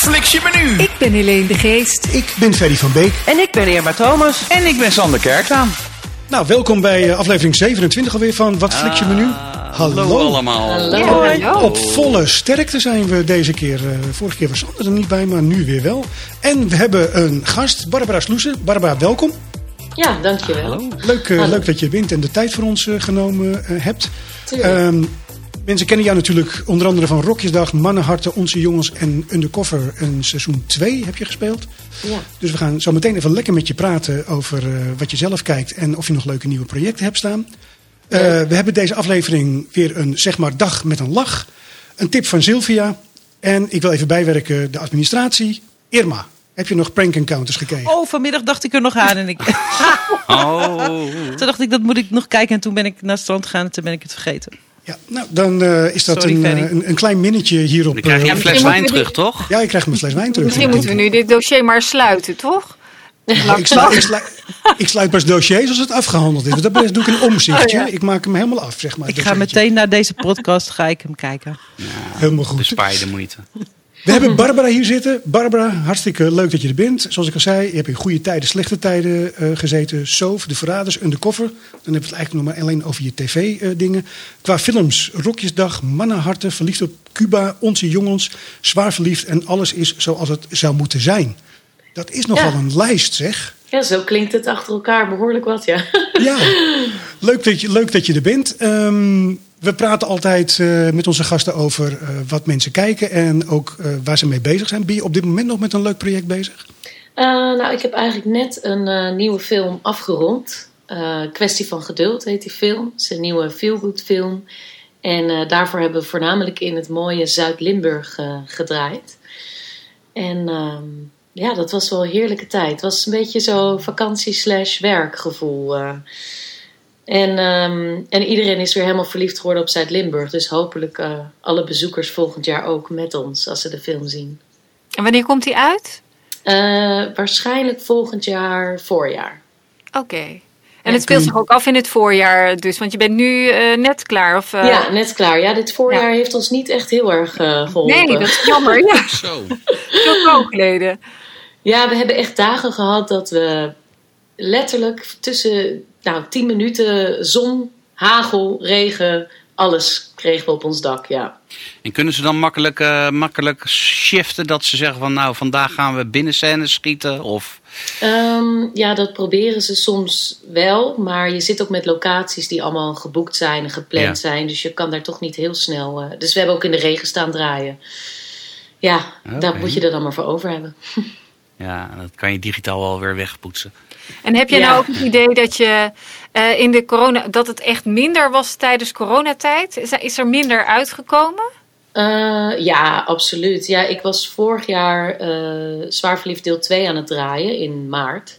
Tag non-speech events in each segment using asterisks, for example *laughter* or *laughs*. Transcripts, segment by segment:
fliks je menu? Ik ben Helene de Geest. Ik ben Ferry van Beek. En ik ben Irma Thomas. En ik ben Sander Kerklaan. Nou, welkom bij eh, aflevering 27 alweer van Wat Flik je menu? Hallo allemaal. Hallo. Op volle sterkte zijn we deze keer. eh, vorige keer was Sander er niet bij, maar nu weer wel. En we hebben een gast, Barbara Sloesen. Barbara, welkom. Ja, dankjewel. Leuk, eh, Hallo. leuk dat je bent en de tijd voor ons eh, genomen eh, hebt. Tuurlijk. Mensen kennen jou natuurlijk onder andere van Rokjesdag, Mannenharten, Onze Jongens en Undercover. En seizoen 2 heb je gespeeld. Ja. Dus we gaan zo meteen even lekker met je praten over eh, wat je zelf kijkt en of je nog leuke nieuwe projecten hebt staan. Eh, we hebben deze aflevering weer een zeg maar dag met een lach. Een tip van Sylvia. En ik wil even bijwerken de administratie. Irma, heb je nog prank encounters gekeken? Oh, vanmiddag dacht ik er nog aan. En ik, *laughs* Oh. toen dacht ik, dat moet ik nog kijken. En toen ben ik naar het strand gegaan en toen ben ik het vergeten. Ja, nou, dan eh, is dat Sorry, een, eh, een, een klein minnetje hierop. Dan krijg je eh, een fles wijn terug, toch? Ja, je krijgt mijn fles wijn terug. Misschien moeten we nu dit dossier maar sluiten, toch? Nou, ik, sluit, ik, sluit, ik sluit pas dossiers als het afgehandeld is. Want dat doe ik een omzichtje. Oh, ja. Ik maak hem helemaal af, zeg maar. Ik ga meteen naar deze podcast ga ik hem kijken. Helemaal goed. Bespaar je de moeite. We hebben Barbara hier zitten. Barbara, hartstikke leuk dat je er bent. Zoals ik al zei, je hebt in goede tijden, slechte tijden eh, gezeten. Soof, De Verraders, Undercover. Dan hebben we het eigenlijk nog maar alleen over je tv-dingen. Qua films, Rokjesdag, Mannenharten, Verliefd op Cuba, Onze Jongens, Zwaar Verliefd en Alles is zoals het zou moeten zijn. Dat is nogal Ja. een lijst, zeg. ja, zo klinkt het achter elkaar behoorlijk wat, ja. Ja, leuk dat je, leuk dat je er bent. Ehm, we praten altijd eh, met onze gasten over eh, wat mensen kijken en ook eh, waar ze mee bezig zijn. Ben je op dit moment nog met een leuk project bezig? Nou, ik heb eigenlijk net een nieuwe film afgerond. Kwestie van geduld heet die film. Het is een nieuwe feelgood film. En daarvoor hebben we voornamelijk in het mooie Zuid-Limburg gedraaid. En ehm, ja, dat was wel een heerlijke tijd. Het was een beetje zo vakantie slash werkgevoel. eh. En, ehm, en iedereen is weer helemaal verliefd geworden op Zuid-Limburg. Dus hopelijk eh, alle bezoekers volgend jaar ook met ons als ze de film zien. En wanneer komt die uit? Eh, waarschijnlijk volgend jaar voorjaar. Oké. En het speelt zich ook af in het voorjaar dus, want je bent nu eh, net klaar. Of, eh, ja, net klaar. Ja, dit voorjaar ja. heeft ons niet echt heel erg eh, geholpen. Nee, dat is jammer. Ja, *laughs* Zo. veel lang geleden. Ja, we hebben echt dagen gehad dat we letterlijk tussen nou, 10 minuten zon, hagel, regen, alles kregen we op ons dak. Ja. En kunnen ze dan makkelijk, eh, makkelijk shiften dat ze zeggen van nou vandaag gaan we binnen scènes schieten of Ehm, ja, dat proberen ze soms wel, maar je zit ook met locaties die allemaal geboekt zijn en gepland Ja. zijn. Dus je kan daar toch niet heel snel. eh, dus we hebben ook in de regen staan draaien. Ja, daar moet je er dan maar voor over hebben. *laughs* ja, dat kan je digitaal wel weer wegpoetsen. En heb je Ja. nou ook het idee dat je eh, in de corona dat het echt minder was tijdens coronatijd? Is, is er minder uitgekomen? Eh, ja, absoluut. Ja, ik was vorig jaar eh Zwaar Verliefd deel 2 aan het draaien in maart.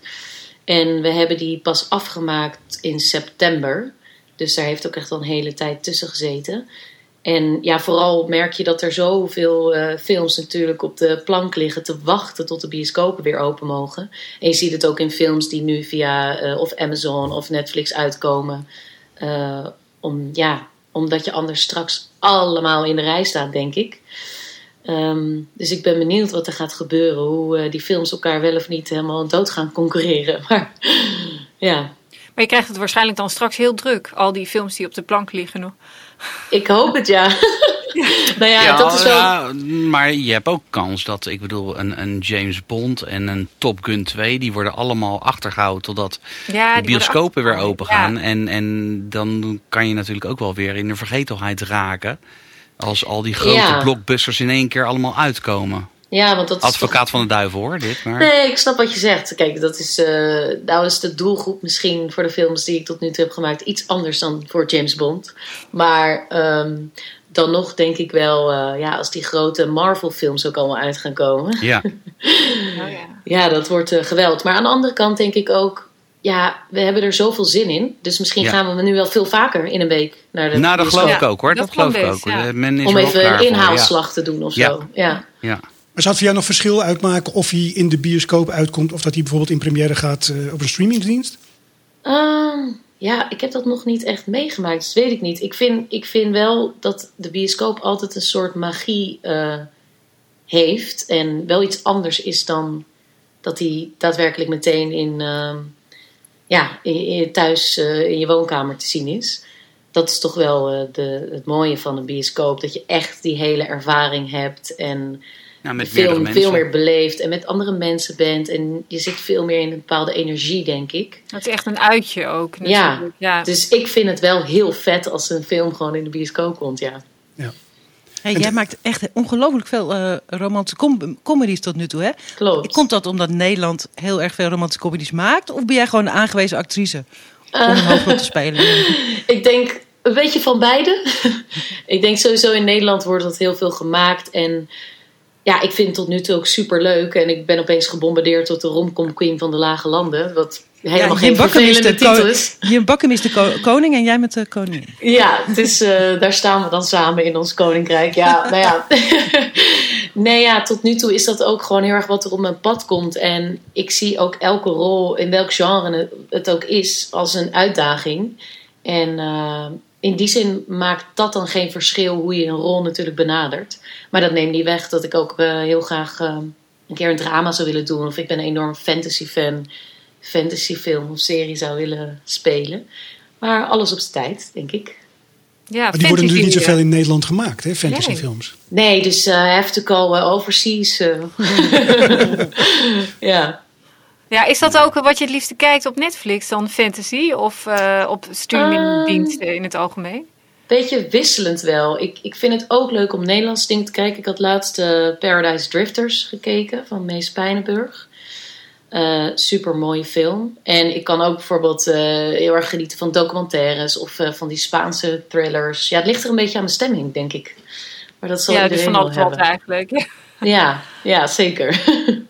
En we hebben die pas afgemaakt in september. Dus daar heeft ook echt al een hele tijd tussen gezeten. En ja, vooral merk je dat er zoveel eh films natuurlijk op de plank liggen te wachten tot de bioscopen weer open mogen. En je ziet het ook in films die nu via eh, of Amazon of Netflix uitkomen. Eh, om, ja, omdat je anders straks allemaal in de rij staat, denk ik. Ehm, dus ik ben benieuwd wat er gaat gebeuren. Hoe die films elkaar wel of niet helemaal dood gaan concurreren. *laughs* Maar ja, Maar je krijgt het waarschijnlijk dan straks heel druk. Al die films die op de plank liggen nog. ik hoop het ja. *laughs* nou ja, dat is wel... ja, maar je hebt ook kans dat, ik bedoel, een, een James Bond en een Top Gun 2, die worden allemaal achtergehouden totdat Ja, de bioscopen weer open gaan. Ja. En, en dan kan je natuurlijk ook wel weer in de vergetelheid raken. Als al die grote Ja. blockbusters in één keer allemaal uitkomen. Ja, want dat is toch- Advocaat van de duivel hoor, dit. Maar... Nee, ik snap wat je zegt. Kijk, dat is, eh, nou is de doelgroep misschien voor de films die ik tot nu toe heb gemaakt iets anders dan voor James Bond. Maar ehm, dan nog denk ik wel, eh, ja, als die grote Marvel-films ook allemaal uit gaan komen. Ja, *laughs* Oh, ja. Ja, dat wordt eh, geweld. Maar aan de andere kant denk ik ook, ja, we hebben er zoveel zin in. Dus misschien Ja. gaan we nu wel veel vaker in een week naar de nou dat geloof ik ook hoor. dat Dat, geloof ik ook. ja. Men is Om wel even klaar een ja. inhaalslag te doen of Ja. zo. Ja. Ja. Maar zou het voor jou nog verschil uitmaken of hij in de bioscoop uitkomt of dat hij bijvoorbeeld in première gaat eh, op een streamingdienst? Ehm, ja, ik heb dat nog niet echt meegemaakt, dus weet ik niet. Ik vind, ik vind wel dat de bioscoop altijd een soort magie eh, heeft. En wel iets anders is dan dat hij daadwerkelijk meteen in, ehm, ja, thuis eh, in je woonkamer te zien is. Dat is toch wel de, het mooie van een bioscoop. Dat je echt die hele ervaring hebt. En Nou, met film mensen. veel meer beleeft. En met andere mensen bent. En je zit veel meer in een bepaalde energie, denk ik. Het is echt een uitje ook. Ja. natuurlijk. ja. Dus ik vind het wel heel vet als een film gewoon in de bioscoop komt, ja. Hey, En jij maakt echt ongelooflijk veel eh, romantische com comedies tot nu toe, hè? Klopt. Komt dat omdat Nederland heel erg veel romantische comedies maakt? Of ben jij gewoon een aangewezen actrice om een hoofdrol te spelen? *laughs* Ik denk een beetje van beide. *laughs* ik denk sowieso in Nederland wordt dat heel veel gemaakt. En ja, ik vind het tot nu toe ook super leuk. En ik ben opeens gebombardeerd tot de romcom queen van de lage landen. Wat helemaal Ja, geen is vervelende de titel is. Jim Bakken is de ko- koning en jij met de koningin. Ja, dus eh, daar staan we dan samen in ons koninkrijk. Ja, nou ja. *laughs* nee, ja, tot nu toe is dat ook gewoon heel erg wat er op mijn pad komt. En ik zie ook elke rol, in welk genre het, het ook is, als een uitdaging. En eh, in die zin maakt dat dan geen verschil hoe je een rol natuurlijk benadert. Maar dat neemt niet weg dat ik ook eh, heel graag eh, een keer een drama zou willen doen. Of ik ben een enorm fantasy fan. Fantasyfilm of serie zou willen spelen. Maar alles op zijn tijd, denk ik. ja, Maar die worden natuurlijk niet fantasy, zoveel in Nederland gemaakt, hè, fantasyfilms. Nee, dus eh have to go overseas. *laughs* ja. Ja, is dat ook wat je het liefste kijkt op Netflix dan fantasy of eh, op streamingdiensten in het algemeen? Beetje wisselend wel. Ik, ik vind het ook leuk om Nederlands dingen te kijken. Ik had laatst eh, Paradise Drifters gekeken van Mees Pijnenburg. Eh super mooie film. En ik kan ook bijvoorbeeld heel erg genieten van documentaires of van die Spaanse thrillers. Ja, het ligt er een beetje aan mijn stemming, denk ik. Maar dat zal ja, dus iedereen van wel alles wat eigenlijk. *laughs* Ja, ja, zeker. *laughs*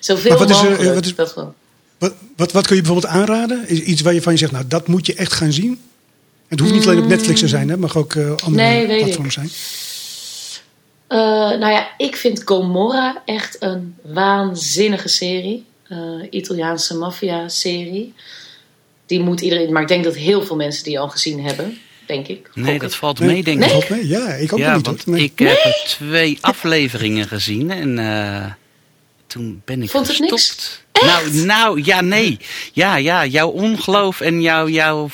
Zoveel wat is er- mogelijk. wat is- dat wel. Wat, wat, wat kun je bijvoorbeeld aanraden? Is iets waar je van je zegt, nou dat moet je echt gaan zien? Het hoeft niet alleen op Netflix te zijn, hè? het mag ook eh, andere Nee, weet platforms zijn. Eh, nou ja, ik vind Gomorra echt een waanzinnige serie. Eh, Italiaanse maffia-serie. Die moet iedereen, maar ik denk dat heel veel mensen die al gezien hebben, denk ik. Nee, dat ik. valt Nee, mee, denk dat ik. Ja, ik ook ja, niet. want. Nee. ik heb er twee afleveringen gezien en eh, toen ben ik Vond het gestopt. niks? Nou, nou, ja, nee. Ja, ja, jouw ongeloof en jouw... jouw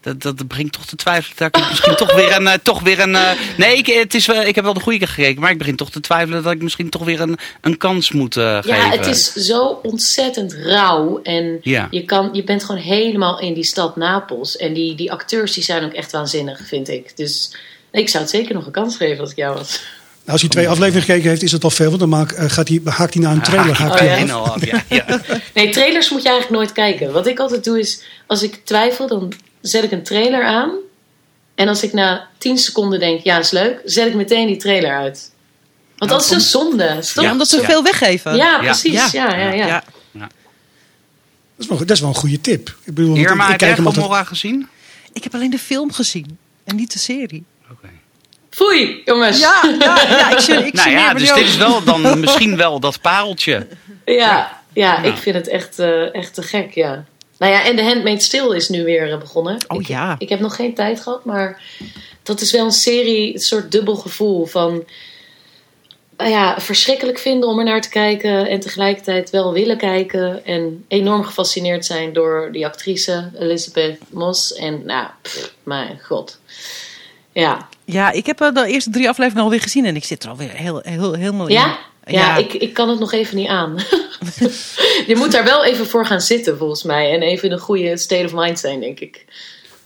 dat, dat brengt toch te twijfelen dat ik misschien toch weer een... eh, toch weer een eh, nee, ik, het is wel, ik heb wel de goede keer gekeken, maar ik begin toch te twijfelen dat ik misschien toch weer een, een kans moet eh, geven. Ja, het is zo ontzettend rauw. En Ja. je, kan, je bent gewoon helemaal in die stad Napels. En die, die acteurs die zijn ook echt waanzinnig, vind ik. Dus ik zou het zeker nog een kans geven als ik jou was. Nou, als hij twee afleveringen gekeken heeft, is dat al veel. Want dan maak, eh, gaat hij, haakt hij na een trailer. Haakt Oh, ja. af. *laughs* Nee, trailers moet je eigenlijk nooit kijken. Wat ik altijd doe is, als ik twijfel, dan zet ik een trailer aan. En als ik na 10 seconden denk, ja, is leuk, zet ik meteen die trailer uit. Want dat is een zonde. Stop. Ja, omdat ze Ja. veel weggeven. Ja, precies. Ja, ja, ja. Ja. Dat, is wel, dat is wel een goede tip. Ik bedoel, Irma, ik, ik heb altijd... Gezien? Ik heb alleen de film gezien en niet de serie. Oké. Foei, jongens. Ja, ja, ja ik, zie- ik *laughs* Nou zie ja, meer dus dit is wel dan *laughs* misschien wel dat pareltje. Ja, ja, ik vind het echt, eh, echt te gek, ja. Nou ja, en de Handmaid's Tale is nu weer eh, begonnen. Oh ik, ja. Ik heb nog geen tijd gehad, maar dat is wel een serie, een soort dubbel gevoel van... nou ja, verschrikkelijk vinden om er naar te kijken en tegelijkertijd wel willen kijken. En enorm gefascineerd zijn door die actrice Elizabeth Moss. En nou, pff, mijn god. Ja, Ja, ik heb de eerste drie afleveringen alweer gezien en ik zit er alweer heel, heel, helemaal in. ja? Ja, Ik, ik kan het nog even niet aan. *laughs* *laughs* Je moet daar wel even voor gaan zitten, volgens mij. En even in een goede state of mind zijn, denk ik.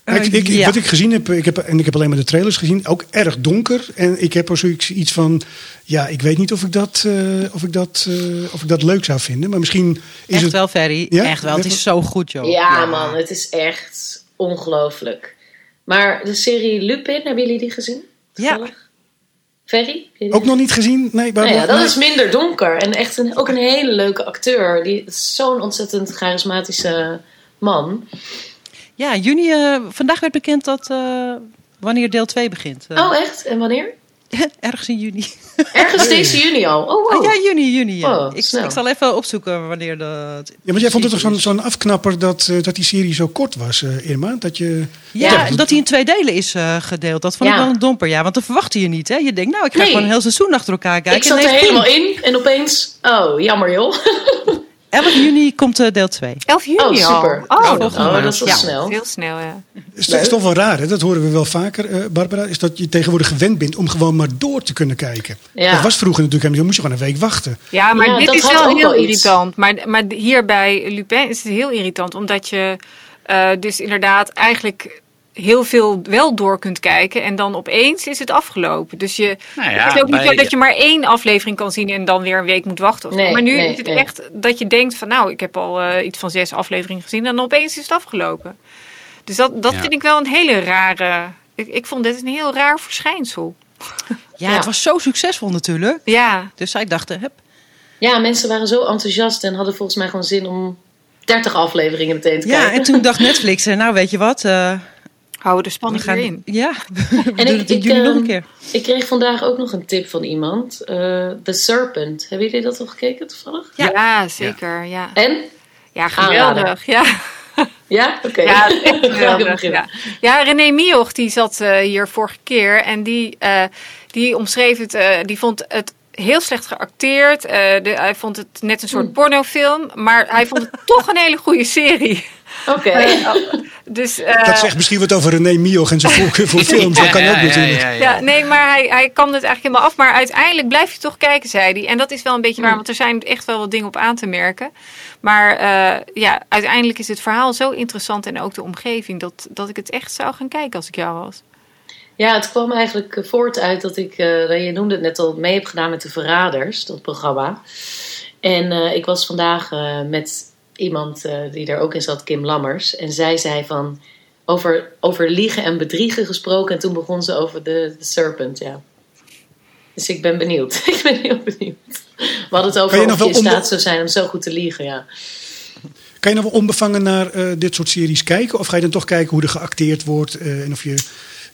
Ik, ik- Ja. Wat ik gezien heb, ik heb, en ik heb alleen maar de trailers gezien, ook erg donker. En ik heb er zoiets iets van, ja, ik weet niet of ik dat, eh, of ik dat, eh, of ik dat leuk zou vinden. Maar misschien is Echt het... wel, Ferry. Ja? Echt wel. Het is zo goed, joh. Ja, man, het is echt ongelooflijk. Maar de serie Lupin, hebben jullie die gezien? Ja. Toevallig? Ferry? Je die Ook nog niet gezien? Nee, Nou ja, dat is minder donker. En echt een, ook een hele leuke acteur. Die zo'n ontzettend charismatische man. Ja, juni, eh, vandaag werd bekend dat eh, wanneer deel 2 begint. Eh, Oh, echt? En wanneer? *laughs* Ergens in juni. Ergens deze juni al. Oh, wow. Ah, ja, juni, juni. Ja. Oh, ik, ik zal even opzoeken wanneer dat... Ja, want jij vond het toch zo'n zo'n afknapper dat, eh, dat die serie zo kort was, eh, Irma? Dat je... Ja, Ja. dat hij in twee delen is eh, gedeeld. Dat vond ik wel een domper. Ja, want dat verwachtte je niet. Hè? Je denkt, nou, ik ga Nee. gewoon een heel seizoen achter elkaar kijken. ik zat er helemaal in en opeens... Oh, jammer joh. *laughs* 11 juni komt eh, deel 2. 11 juni Oh, al. super. Oh, Oh, volgende oh, dat is wel Ja. snel. heel snel, ja. Het is toch wel raar, hè? dat horen we wel vaker, eh, Barbara, is dat je tegenwoordig gewend bent om gewoon maar door te kunnen kijken. Ja. Dat was vroeger natuurlijk dan moest je gewoon een week wachten. Ja, maar Ja, dit dat is wel heel irritant. Maar, maar hier bij Lupin is het heel irritant, omdat je eh, dus inderdaad eigenlijk heel veel wel door kunt kijken en dan opeens is het afgelopen. Dus je, Nou ja, het is ook niet zo dat je maar één aflevering kan zien en dan weer een week moet wachten. Of. Nee, maar nu nee, is het nee. echt dat je denkt van nou, ik heb al eh, iets van zes afleveringen gezien en dan opeens is het afgelopen. Dus dat, dat Ja. vind ik wel een hele rare... Ik, ik vond dit een heel raar verschijnsel. Ja, Ja. het was zo succesvol natuurlijk. Ja, Dus zij dachten, hup. Ja, mensen waren zo enthousiast en hadden volgens mij gewoon zin om 30 afleveringen meteen te Ja, kijken. en toen *laughs* dacht Netflix, eh, nou weet je wat, eh, houden de spanning gaan... erin. Ja, *laughs* we En ik, ik, juni nog ehm, een keer. ik kreeg vandaag ook nog een tip van iemand. eh, The Serpent. Hebben jullie dat al gekeken toevallig? Ja, Ja. zeker. Ja, En? ja Aanrader. geweldig. Ja. Ja? Oké. Ja, *laughs* geweldig. beginnen. Ja. ja, René Mioch die zat eh, hier vorige keer en die, eh, die omschreef het, eh, die vond het heel slecht geacteerd. Eh, de, hij vond het net een soort Hmm. pornofilm, maar hij vond het *laughs* toch een hele goede serie. Oké. Dus, eh, dat zegt misschien wat over René Mioch en zijn voorkeur voor *laughs* films. Dat kan Ja, ook ja, natuurlijk. ja, ja, Ja, ja. nee, maar hij, hij kan het eigenlijk helemaal af. Maar uiteindelijk blijf je toch kijken, zei hij. En dat is wel een beetje waar, Mm. want er zijn echt wel wat dingen op aan te merken. Maar eh, ja, uiteindelijk is het verhaal zo interessant en ook de omgeving... Dat, dat ik het echt zou gaan kijken als ik jou was. Ja, het kwam eigenlijk eh, voort uit dat ik, eh, je noemde het net al, mee heb gedaan met de Verraders, dat programma. En eh, ik was vandaag eh, met iemand eh, die er ook in zat, Kim Lammers. En zij zei van, over, over liegen en bedriegen gesproken. En toen begon ze over de, de Serpent, ja. Dus ik ben benieuwd. *laughs* ik ben heel benieuwd. We hadden het over je of je in staat zou zijn om zo goed te liegen, ja. Kan je nog wel onbevangen naar eh, dit soort series kijken? Of ga je dan toch kijken hoe er geacteerd wordt eh, en of je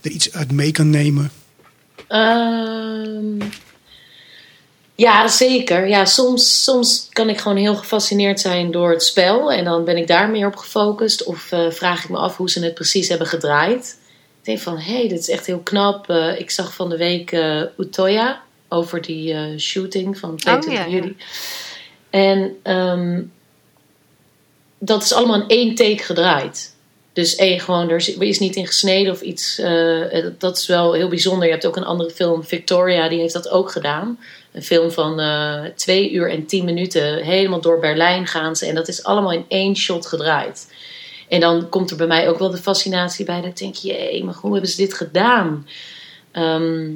er iets uit mee kan nemen? Ehm, ja, zeker. Ja, soms, soms kan ik gewoon heel gefascineerd zijn door het spel. En dan ben ik daar meer op gefocust. Of eh, vraag ik me af hoe ze het precies hebben gedraaid. Ik denk van, hé, hey, dit is echt heel knap. Eh, ik zag van de week eh Utoya over die shooting van 22 ja, ja. juli. En ehm, dat is allemaal in één take gedraaid. Dus één, gewoon, er is- niet in gesneden of iets. dat is wel heel bijzonder. Je hebt ook een andere film, Victoria, die heeft dat ook gedaan. Een film van eh twee uur en tien minuten. Helemaal door Berlijn gaan ze. En dat is allemaal in één shot gedraaid. En dan komt er bij mij ook wel de fascinatie bij. Dat ik denk, jee, maar hoe hebben ze dit gedaan? Ehm,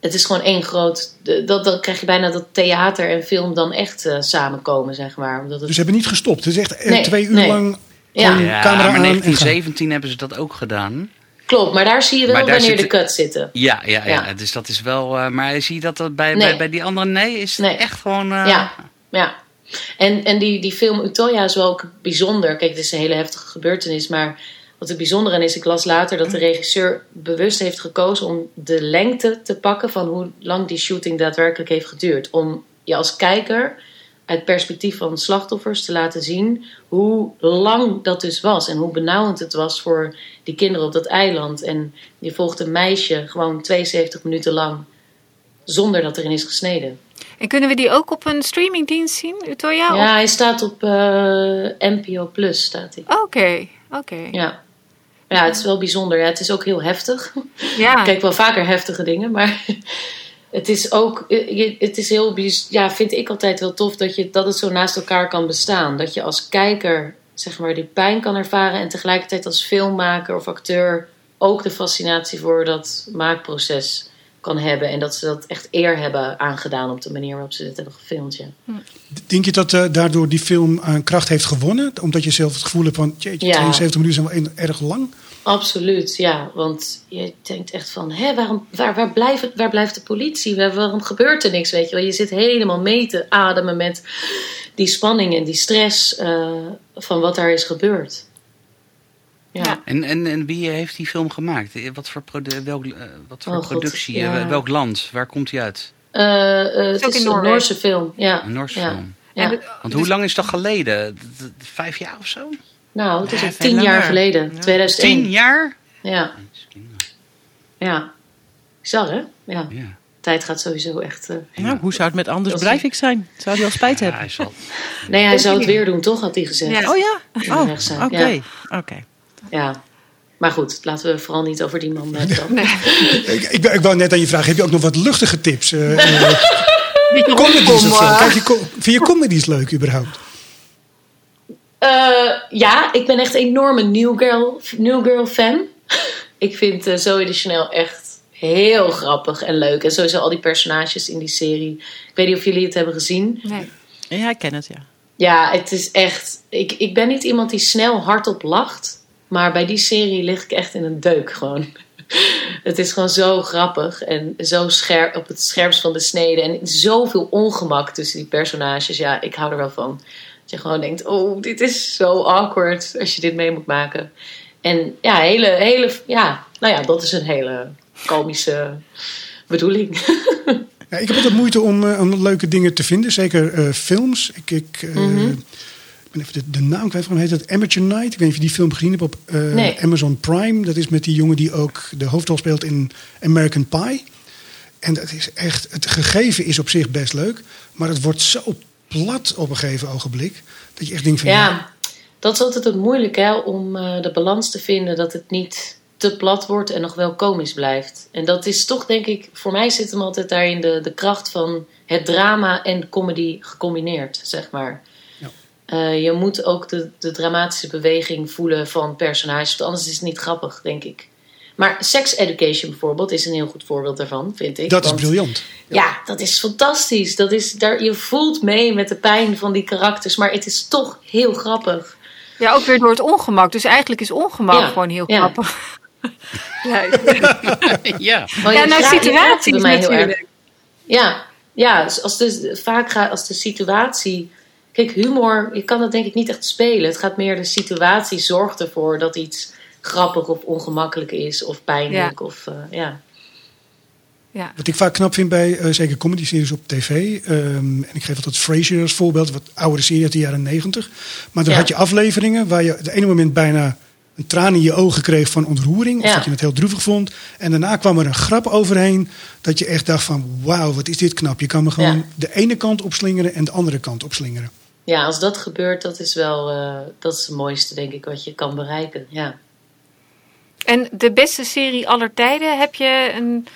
het is gewoon één groot... Dat, dan krijg je bijna dat theater en film dan echt eh, samenkomen, zeg maar. Omdat het, Dus ze hebben niet gestopt. Het is echt eh, Nee, twee uur nee. lang ja, camera maar aan en gaan. 1917 hebben ze dat ook gedaan. Klopt. Maar daar zie je wel wanneer zit- de cuts zitten. Ja, ja, ja. Ja. Dus dat is wel. eh, maar zie je dat dat bij, Nee. bij, bij die andere? Nee, is het Nee. echt gewoon. eh, Ja, ja. En, en die, die film Utoya is wel ook bijzonder. Kijk, het is een hele heftige gebeurtenis. Maar wat het bijzonder aan is, ik las later dat de regisseur bewust heeft gekozen om de lengte te pakken van hoe lang die shooting daadwerkelijk heeft geduurd. Om je als kijker uit perspectief van slachtoffers te laten zien hoe lang dat dus was. En hoe benauwend het was voor die kinderen op dat eiland. En je volgt een meisje gewoon 72 minuten lang zonder dat erin is gesneden. En kunnen we die ook op een streamingdienst zien, Utoya? Ja, hij staat op eh, NPO Plus, staat hij. Oké, oké. Ja. ja, het is wel bijzonder. Ja, het is ook heel heftig. Ja. Ik kijk wel vaker heftige dingen, maar het is ook, eh, het is heel, ja, vind ik altijd wel tof dat, je, dat het zo naast elkaar kan bestaan. Dat je als kijker, zeg maar, die pijn kan ervaren en tegelijkertijd als filmmaker of acteur ook de fascinatie voor dat maakproces kan hebben. En dat ze dat echt eer hebben aangedaan op de manier waarop ze dit hebben gefilmd. Ja. Denk je dat eh, daardoor die film aan kracht heeft gewonnen? Omdat je zelf het gevoel hebt van, jeetje, Ja. 72 minuten zijn wel erg lang. Absoluut, ja. Want je denkt echt van, hè, waarom, waar, waar, blijft, het- waar blijft de politie? Waar- Waarom gebeurt er niks? Weet je, wel? je zit helemaal mee te ademen met die spanning en die stress eh, van wat daar is gebeurd. Ja. Ja. En, en, en wie heeft die film gemaakt? Eh, Wat voor, produ- welk, eh, wat voor Oh, God, productie? ja. Welk land? Waar komt die uit? Eh, eh, het ook is een. Noorse film. Ja. Een Noorse ja. film. Ja. En de- Want dus- hoe lang is dat geleden? Vijf jaar of zo? Nou, het is Ja, al tien jaar geleden. Ja. 2001. Tien jaar? Ja, ja. Bizar, hè? Ja. Ja. Tijd gaat sowieso echt... eh, Nou, hoe zou het met Anders Breivik zijn? Zou hij al spijt Ja, hebben? hij zal... Nee, hij zou het weer doen, toch? Had hij gezegd. Ja. Ja. Oh ja? Ja, Oh, oké. Oké. Maar goed, laten we vooral niet over die man dan. Ik, ik, ik wou net aan je vragen, heb je ook nog wat luchtige tips? *laughs* Beetje comedies of zo? Kijk, je, vind je comedies leuk überhaupt? Eh, ja, ik ben echt een enorme New Girl, New Girl fan. *laughs* ik vind eh, Zoe de Chanel echt heel grappig en leuk. En sowieso al die personages in die serie. Ik weet niet of jullie het hebben gezien. Nee. Ja, ik ken het, ja. Ja, het is echt. Ik, ik ben niet iemand die snel hardop lacht. Maar bij die serie lig ik echt in een deuk gewoon. *laughs* Het is gewoon zo grappig en zo scherp op het scherpst van de snede. En zoveel ongemak tussen die personages. Ja, ik hou er wel van. Dat je gewoon denkt: oh, dit is zo awkward als je dit mee moet maken. En ja, hele, hele, ja, nou ja, dat is een hele komische bedoeling. *laughs* Ja, ik heb altijd moeite om, eh, om leuke dingen te vinden, zeker eh, films. Ik, ik, eh, Mhm. ik ben even de, de naam kwijt van. Heet dat Amateur Night? Ik weet niet of je die film gezien hebt op Nee. Amazon Prime. Dat is met die jongen die ook de hoofdrol speelt in American Pie. En dat is echt, het gegeven is op zich best leuk, maar het wordt zo plat op een gegeven ogenblik. Dat je echt denkt van ja, dat is altijd het moeilijke hè, om eh, de balans te vinden dat het niet te plat wordt en nog wel komisch blijft. En dat is toch, denk ik, voor mij zit hem altijd daarin de, de kracht van het drama en comedy gecombineerd, zeg maar. Ja. Eh, je moet ook de, de dramatische beweging voelen van personages, want anders is het niet grappig, denk ik. Maar Sex Education bijvoorbeeld is een heel goed voorbeeld daarvan, vind ik. dat is briljant. ja, dat is fantastisch. Dat is, daar, je voelt mee met de pijn van die karakters, maar het is toch heel grappig. Ja, ook weer door het ongemak. Dus eigenlijk is ongemak Ja, gewoon heel ja. grappig. *laughs* *laughs* ja, ja. Maar ja je nou, mij heel erg. natuurlijk. Ja, ja dus als de, vaak gaat als de situatie. Kijk, humor, je kan dat denk ik niet echt spelen. Het gaat meer de situatie zorgt ervoor dat iets grappig of ongemakkelijk is of pijnlijk. Of, eh, ja. Ja. Wat ik vaak knap vind bij eh, zeker comedy-series op tv. ehm, en ik geef altijd Frasier als voorbeeld, wat oudere serie uit de jaren negentig. Maar dan Ja. had je afleveringen waar je op het ene moment bijna een traan in je ogen kreeg van ontroering. Of Ja. dat je het heel droevig vond. En daarna kwam er een grap overheen. Dat je echt dacht van wauw, wat is dit knap. Je kan me gewoon Ja. de ene kant opslingeren en de andere kant opslingeren. ja, als dat gebeurt, dat is wel eh, dat is het mooiste, denk ik, wat je kan bereiken. Ja. En de beste serie aller tijden, heb je een...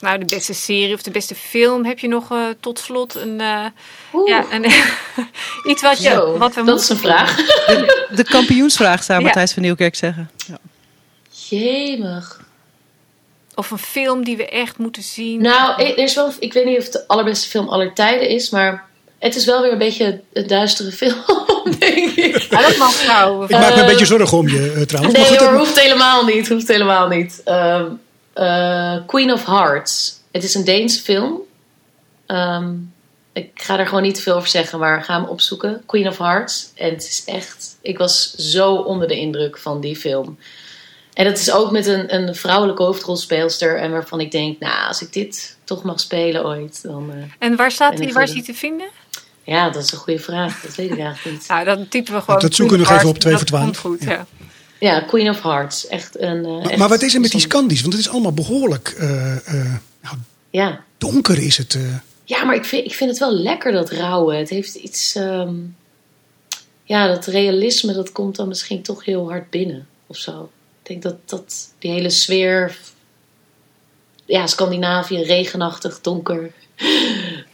Nou, de beste serie of de beste film, heb je nog eh, tot slot een... eh, Oeh, ja, een *laughs* iets wat, je, zo, wat we dat is een vraag. De kampioensvraag zou Ja. Matthijs van Nieuwkerk zeggen. Ja. Jemig. Of een film die we echt moeten zien. Nou, er is wel, ik weet niet of het de allerbeste film aller tijden is, maar het is wel weer een beetje een duistere film, *laughs* denk ik. Ja, dat mag nou. Ik maak me een Eh, beetje zorgen om je eh, trouwens. Nee maar goed, hoor, dat- hoeft helemaal niet. Hoeft helemaal niet. Ehm, eh, Queen of Hearts. Het is een Deense film. Ehm, ik ga er gewoon niet te veel over zeggen, maar ga hem opzoeken. Queen of Hearts. En het is echt... Ik was zo onder de indruk van die film. En dat is ook met een, een vrouwelijke hoofdrolspeelster. En waarvan ik denk, nou, als ik dit toch mag spelen ooit, dan... eh, En waar staat die? ik Waar is die te vinden? Ja, dat is een goede vraag. Dat weet ik eigenlijk niet. *laughs* Nou, dan typen we gewoon. Dat zoeken we nog even op of 2 Hearts. voor Dat 12. komt goed, ja. Ja, Queen of Hearts. Echt een... eh, maar, echt maar wat is er met die. Scandies? Want het is allemaal behoorlijk eh, eh, nou, Ja. donker is het. eh. Ja, maar ik vind, ik vind het wel lekker dat rauwe. Het heeft iets. ehm, ja, dat realisme dat komt dan misschien toch heel hard binnen of zo. Ik denk dat, dat die hele sfeer. Ja, Scandinavië, regenachtig, donker.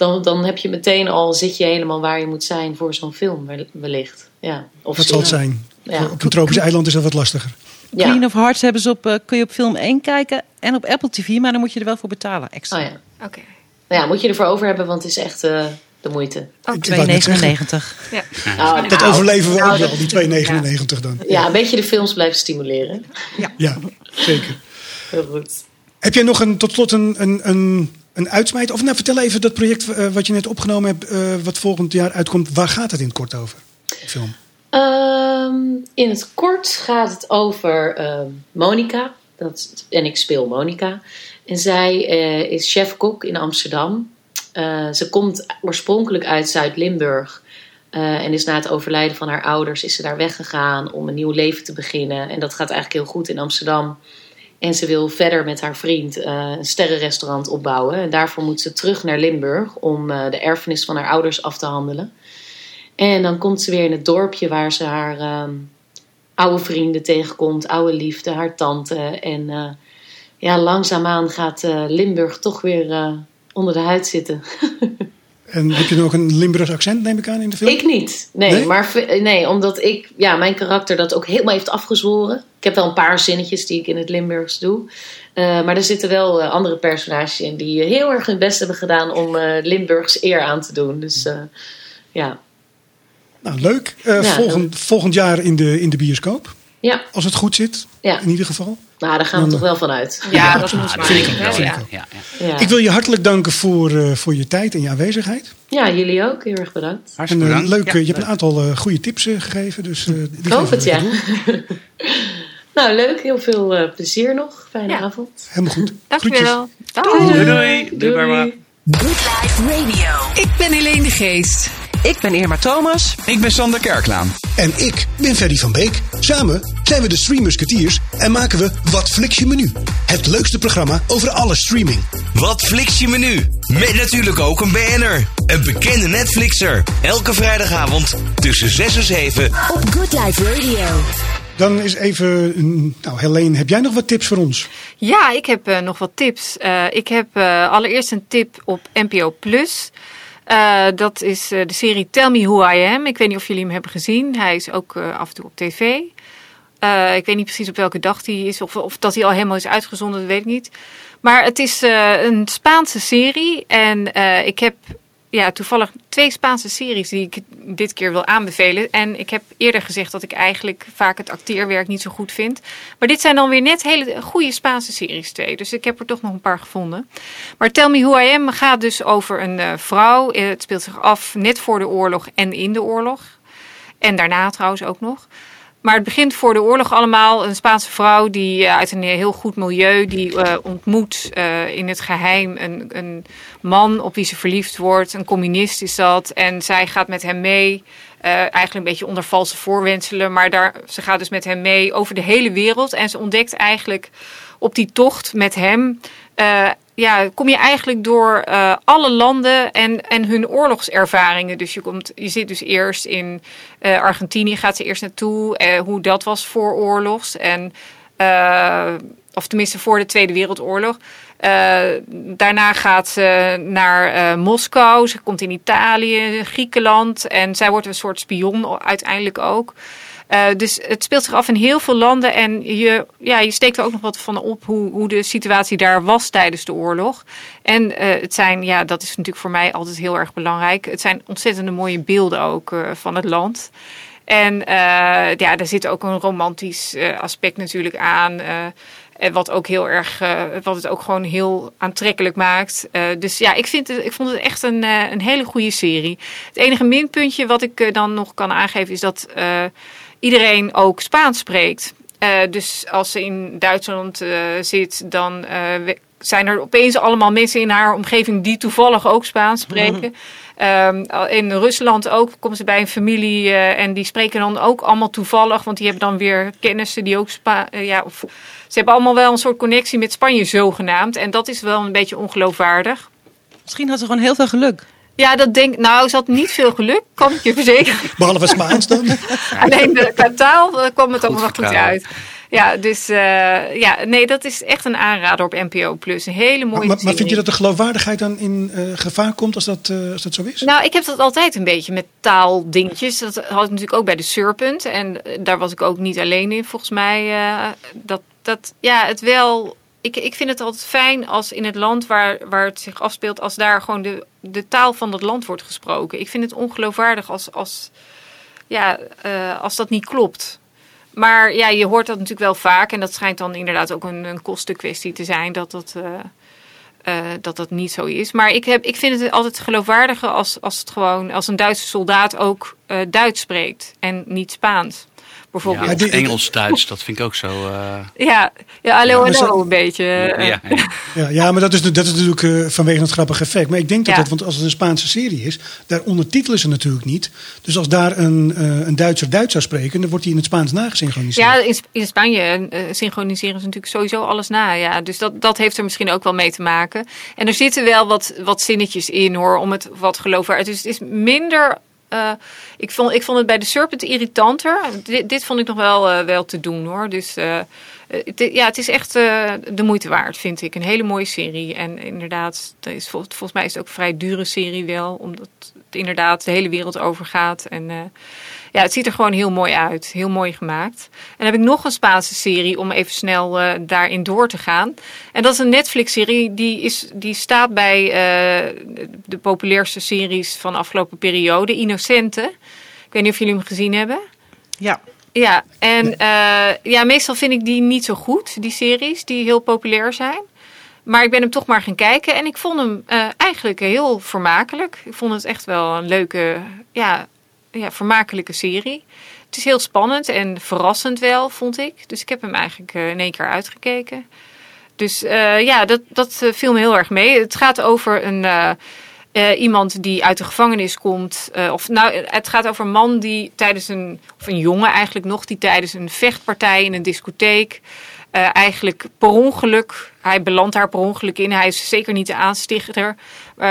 Dan, dan heb je meteen al, zit je helemaal waar je moet zijn voor zo'n film, wel- wellicht. Ja, of Wat zal het zijn? Ja. Op een tropisch eiland is dat wat lastiger. Ja. Queen of Hearts hebben ze op, eh, kun je op film 1 kijken en op Apple TV, maar dan moet je er wel voor betalen extra. Oh ja. Oké. Nou ja, moet je ervoor over hebben, want het is echt eh, de moeite. Oh, Ik wou net zeggen, 2,99. Ja. Oh, Dat nou, overleven we nou, ook wel, dat- die 2,99 dan. Ja, een beetje de films blijven stimuleren. Ja, zeker. Heel goed. Heb jij nog een, tot slot een, een, een, een uitsmijt? Of nou, vertel even dat project eh, wat je net opgenomen hebt, eh, wat volgend jaar uitkomt. Waar gaat het in het kort over? Film. Ehm, in het kort gaat het over ehm, Monica. Dat, en ik speel Monica. En zij eh, is chef-kok in Amsterdam. Ze komt oorspronkelijk uit Zuid-Limburg. en is na het overlijden van haar ouders is ze daar weggegaan om een nieuw leven te beginnen. En dat gaat eigenlijk heel goed in Amsterdam. En ze wil verder met haar vriend eh, een sterrenrestaurant opbouwen. En daarvoor moet ze terug naar Limburg om eh, de erfenis van haar ouders af te handelen. En dan komt ze weer in het dorpje waar ze haar ehm, oude vrienden tegenkomt, oude liefde, haar tante. En eh, ja, langzaamaan gaat Limburg toch weer onder de huid zitten. *laughs* En heb je ook een Limburgs accent, neem ik aan, in de film? Ik niet. Nee, Nee? maar nee, omdat ik, ja, mijn karakter dat ook helemaal heeft afgezworen. Ik heb wel een paar zinnetjes die ik in het Limburgs doe. Eh, maar er zitten wel eh, andere personages in die eh, heel erg hun best hebben gedaan om eh, Limburgs eer aan te doen. Dus ja. Nou, leuk. Ja, volgend, volgend jaar in de, in de bioscoop. Ja, Als het goed zit, ja. in ieder geval. Nou, daar gaan we toch wel van uit. Ja, dat moet maar. vind ik ook, Ja, ik ja. ook. Ja, ja. Ja. Ik wil je hartelijk danken voor, eh, voor je tijd en je aanwezigheid. ja, jullie ook. Heel erg bedankt. En Hartstikke eh, bedankt. leuk, Ja, eh, je hebt een aantal eh, goede tips eh, gegeven. Dus, eh, Ik hoop het, ja. *laughs* nou, leuk. Heel veel eh, plezier nog. Fijne Ja. avond. Helemaal goed. *laughs* Dankjewel. Dag. Doei, doei. Doei, Barbara. Good Life Radio. Ik ben Helene de Geest. Ik ben Irma Thomas. Ik ben Sander Kerklaan. En ik ben Ferdy van Beek. Samen zijn we de Stream Musketeers en maken we Wat Flix je menu. Het leukste programma over alle streaming. Wat fliks je menu? Met natuurlijk ook een BN'er. Een bekende Netflixer. Elke vrijdagavond tussen 6 en 7. Op Good Life Radio. Dan is even, nou Helene, heb jij nog wat tips voor ons? Ja, ik heb eh, nog wat tips. Eh, ik heb eh, allereerst een tip op NPO Plus. Eh, dat is eh, de serie Tell Me Who I Am. Ik weet niet of jullie hem hebben gezien. Hij is ook eh, af en toe op tv. Ik weet niet precies op welke dag die is. Of, of dat hij al helemaal is uitgezonden, dat weet ik niet. Maar het is een Spaanse serie. En ik heb ja, toevallig twee Spaanse series die ik dit keer wil aanbevelen. En ik heb eerder gezegd dat ik eigenlijk vaak het acteerwerk niet zo goed vind. Maar dit zijn dan weer net hele goede Spaanse series twee. Dus ik heb er toch nog een paar gevonden. Maar Tell Me Who I Am gaat dus over een eh, vrouw. Eh, Het speelt zich af net voor de oorlog en in de oorlog. En daarna trouwens ook nog. Maar het begint voor de oorlog allemaal. Een Spaanse vrouw die eh, uit een heel goed milieu, die eh, ontmoet eh, in het geheim een, een man op wie ze verliefd wordt. Een communist is dat. En zij gaat met hem mee. eigenlijk een beetje onder valse voorwenselen. Maar daar, ze gaat dus met hem mee over de hele wereld. En ze ontdekt eigenlijk op die tocht met hem. Ja, kom je eigenlijk door eh, alle landen en, en hun oorlogservaringen. Dus je, komt, je zit dus eerst in eh, Argentinië, gaat ze eerst naartoe, eh, hoe dat was voor oorlogs. En, of tenminste voor de Tweede Wereldoorlog. Daarna gaat ze naar Moskou, ze komt in Italië, Griekenland. En zij wordt een soort spion uiteindelijk ook. Eh, dus het speelt zich af in heel veel landen en je, ja, je steekt er ook nog wat van op hoe, hoe de situatie daar was tijdens de oorlog. En eh, het zijn, ja, dat is natuurlijk voor mij altijd heel erg belangrijk. Het zijn ontzettende mooie beelden ook eh, van het land. En ja, daar zit ook een romantisch aspect natuurlijk aan. en wat ook heel erg, wat het ook gewoon heel aantrekkelijk maakt. Dus ja, ik, vind ik vond het echt een, een hele goede serie. Het enige minpuntje wat ik dan nog kan aangeven is dat iedereen ook Spaans spreekt. Eh, dus als ze in Duitsland eh, zit, dan eh, we- zijn er opeens allemaal mensen in haar omgeving die toevallig ook Spaans spreken. Ehm, in Rusland ook komen ze bij een familie eh, en die spreken dan ook allemaal toevallig, want die hebben dan weer kennissen die ook Spa eh, ja, of, ze hebben allemaal wel een soort connectie met Spanje zogenaamd en dat is wel een beetje ongeloofwaardig. Misschien had ze gewoon heel veel geluk. Ja, dat denk nou, ze had niet veel geluk, kan ik je verzekeren. Behalve Spaans dan? *laughs* Alleen de, qua taal eh, kwam het ook Goed uit. Ja, dus eh, ja, nee, dat is echt een aanrader op NPO Plus. Een hele mooie Maar, maar vind je dat de geloofwaardigheid dan in eh, gevaar komt als dat, eh, als dat zo is? Nou, ik heb dat altijd een beetje met taaldingetjes. Dat had ik natuurlijk ook bij de Serpent. En daar was ik ook niet alleen in, volgens mij. eh, dat, dat, ja, het wel... Ik, ik vind het altijd fijn als in het land waar, waar het zich afspeelt... als daar gewoon de, de taal van dat land wordt gesproken. Ik vind het ongeloofwaardig als, als, ja, eh, als dat niet klopt. Maar ja, je hoort dat natuurlijk wel vaak. En dat schijnt dan inderdaad ook een, een kostenkwestie te zijn. Dat dat... eh, eh, dat dat niet zo is. Maar ik, heb, ik vind het altijd geloofwaardiger als, als het gewoon als een Duitse soldaat ook Duits spreekt en niet Spaans. Bijvoorbeeld. Ja, Ja, die- Engels, Duits, dat vind ik ook zo. eh, ja, hallo, maar hallo, zo- een beetje. ja, ja. *laughs* Ja, ja, maar dat is, dat is natuurlijk eh, vanwege het grappige effect. Maar ik denk dat Ja. het, want als het een Spaanse serie is, daar ondertitelen ze natuurlijk niet. Dus als daar een, eh, een Duitser Duits zou spreken, dan wordt hij in het Spaans nagesynchroniseerd. Ja, in, Sp- in Spanje synchroniseren ze natuurlijk sowieso alles na. Ja. Dus dat, dat heeft er misschien ook wel mee te maken. En er zitten wel wat, wat zinnetjes in hoor, om het wat geloofwaardig. Dus het is minder. Eh, ik, vond, ik vond het bij de Serpent irritanter. Dit, vond ik nog wel, eh, wel te doen hoor. Dus eh, ja, het is echt de moeite waard, vind ik. Een hele mooie serie. En inderdaad, het is, vol- volgens mij is het ook een vrij dure serie wel. Omdat het inderdaad de hele wereld overgaat. En ja, het ziet er gewoon heel mooi uit. Heel mooi gemaakt. En dan heb ik nog een Spaanse serie om even snel eh, daarin door te gaan. En dat is een Netflix-serie. Die, is, die staat bij eh, de populairste series van de afgelopen periode. Innocente. Ik weet niet of jullie hem gezien hebben. Ja. Ja, en eh, ja, meestal vind ik die niet zo goed, die series die heel populair zijn. Maar ik ben hem toch maar gaan kijken en ik vond hem eigenlijk heel vermakelijk. Ik vond het echt wel een leuke, ja, ja, vermakelijke serie. Het is heel spannend en verrassend wel, vond ik. Dus ik heb hem eigenlijk eh, in één keer uitgekeken. Dus eh, ja, dat, dat eh, viel me heel erg mee. Het gaat over een, eh, iemand die uit de gevangenis komt. of nou, het gaat over een man die tijdens een, of een jongen eigenlijk nog, die tijdens een vechtpartij in een discotheek. eigenlijk per ongeluk, hij belandt daar per ongeluk in. Hij is zeker niet de aanstichter.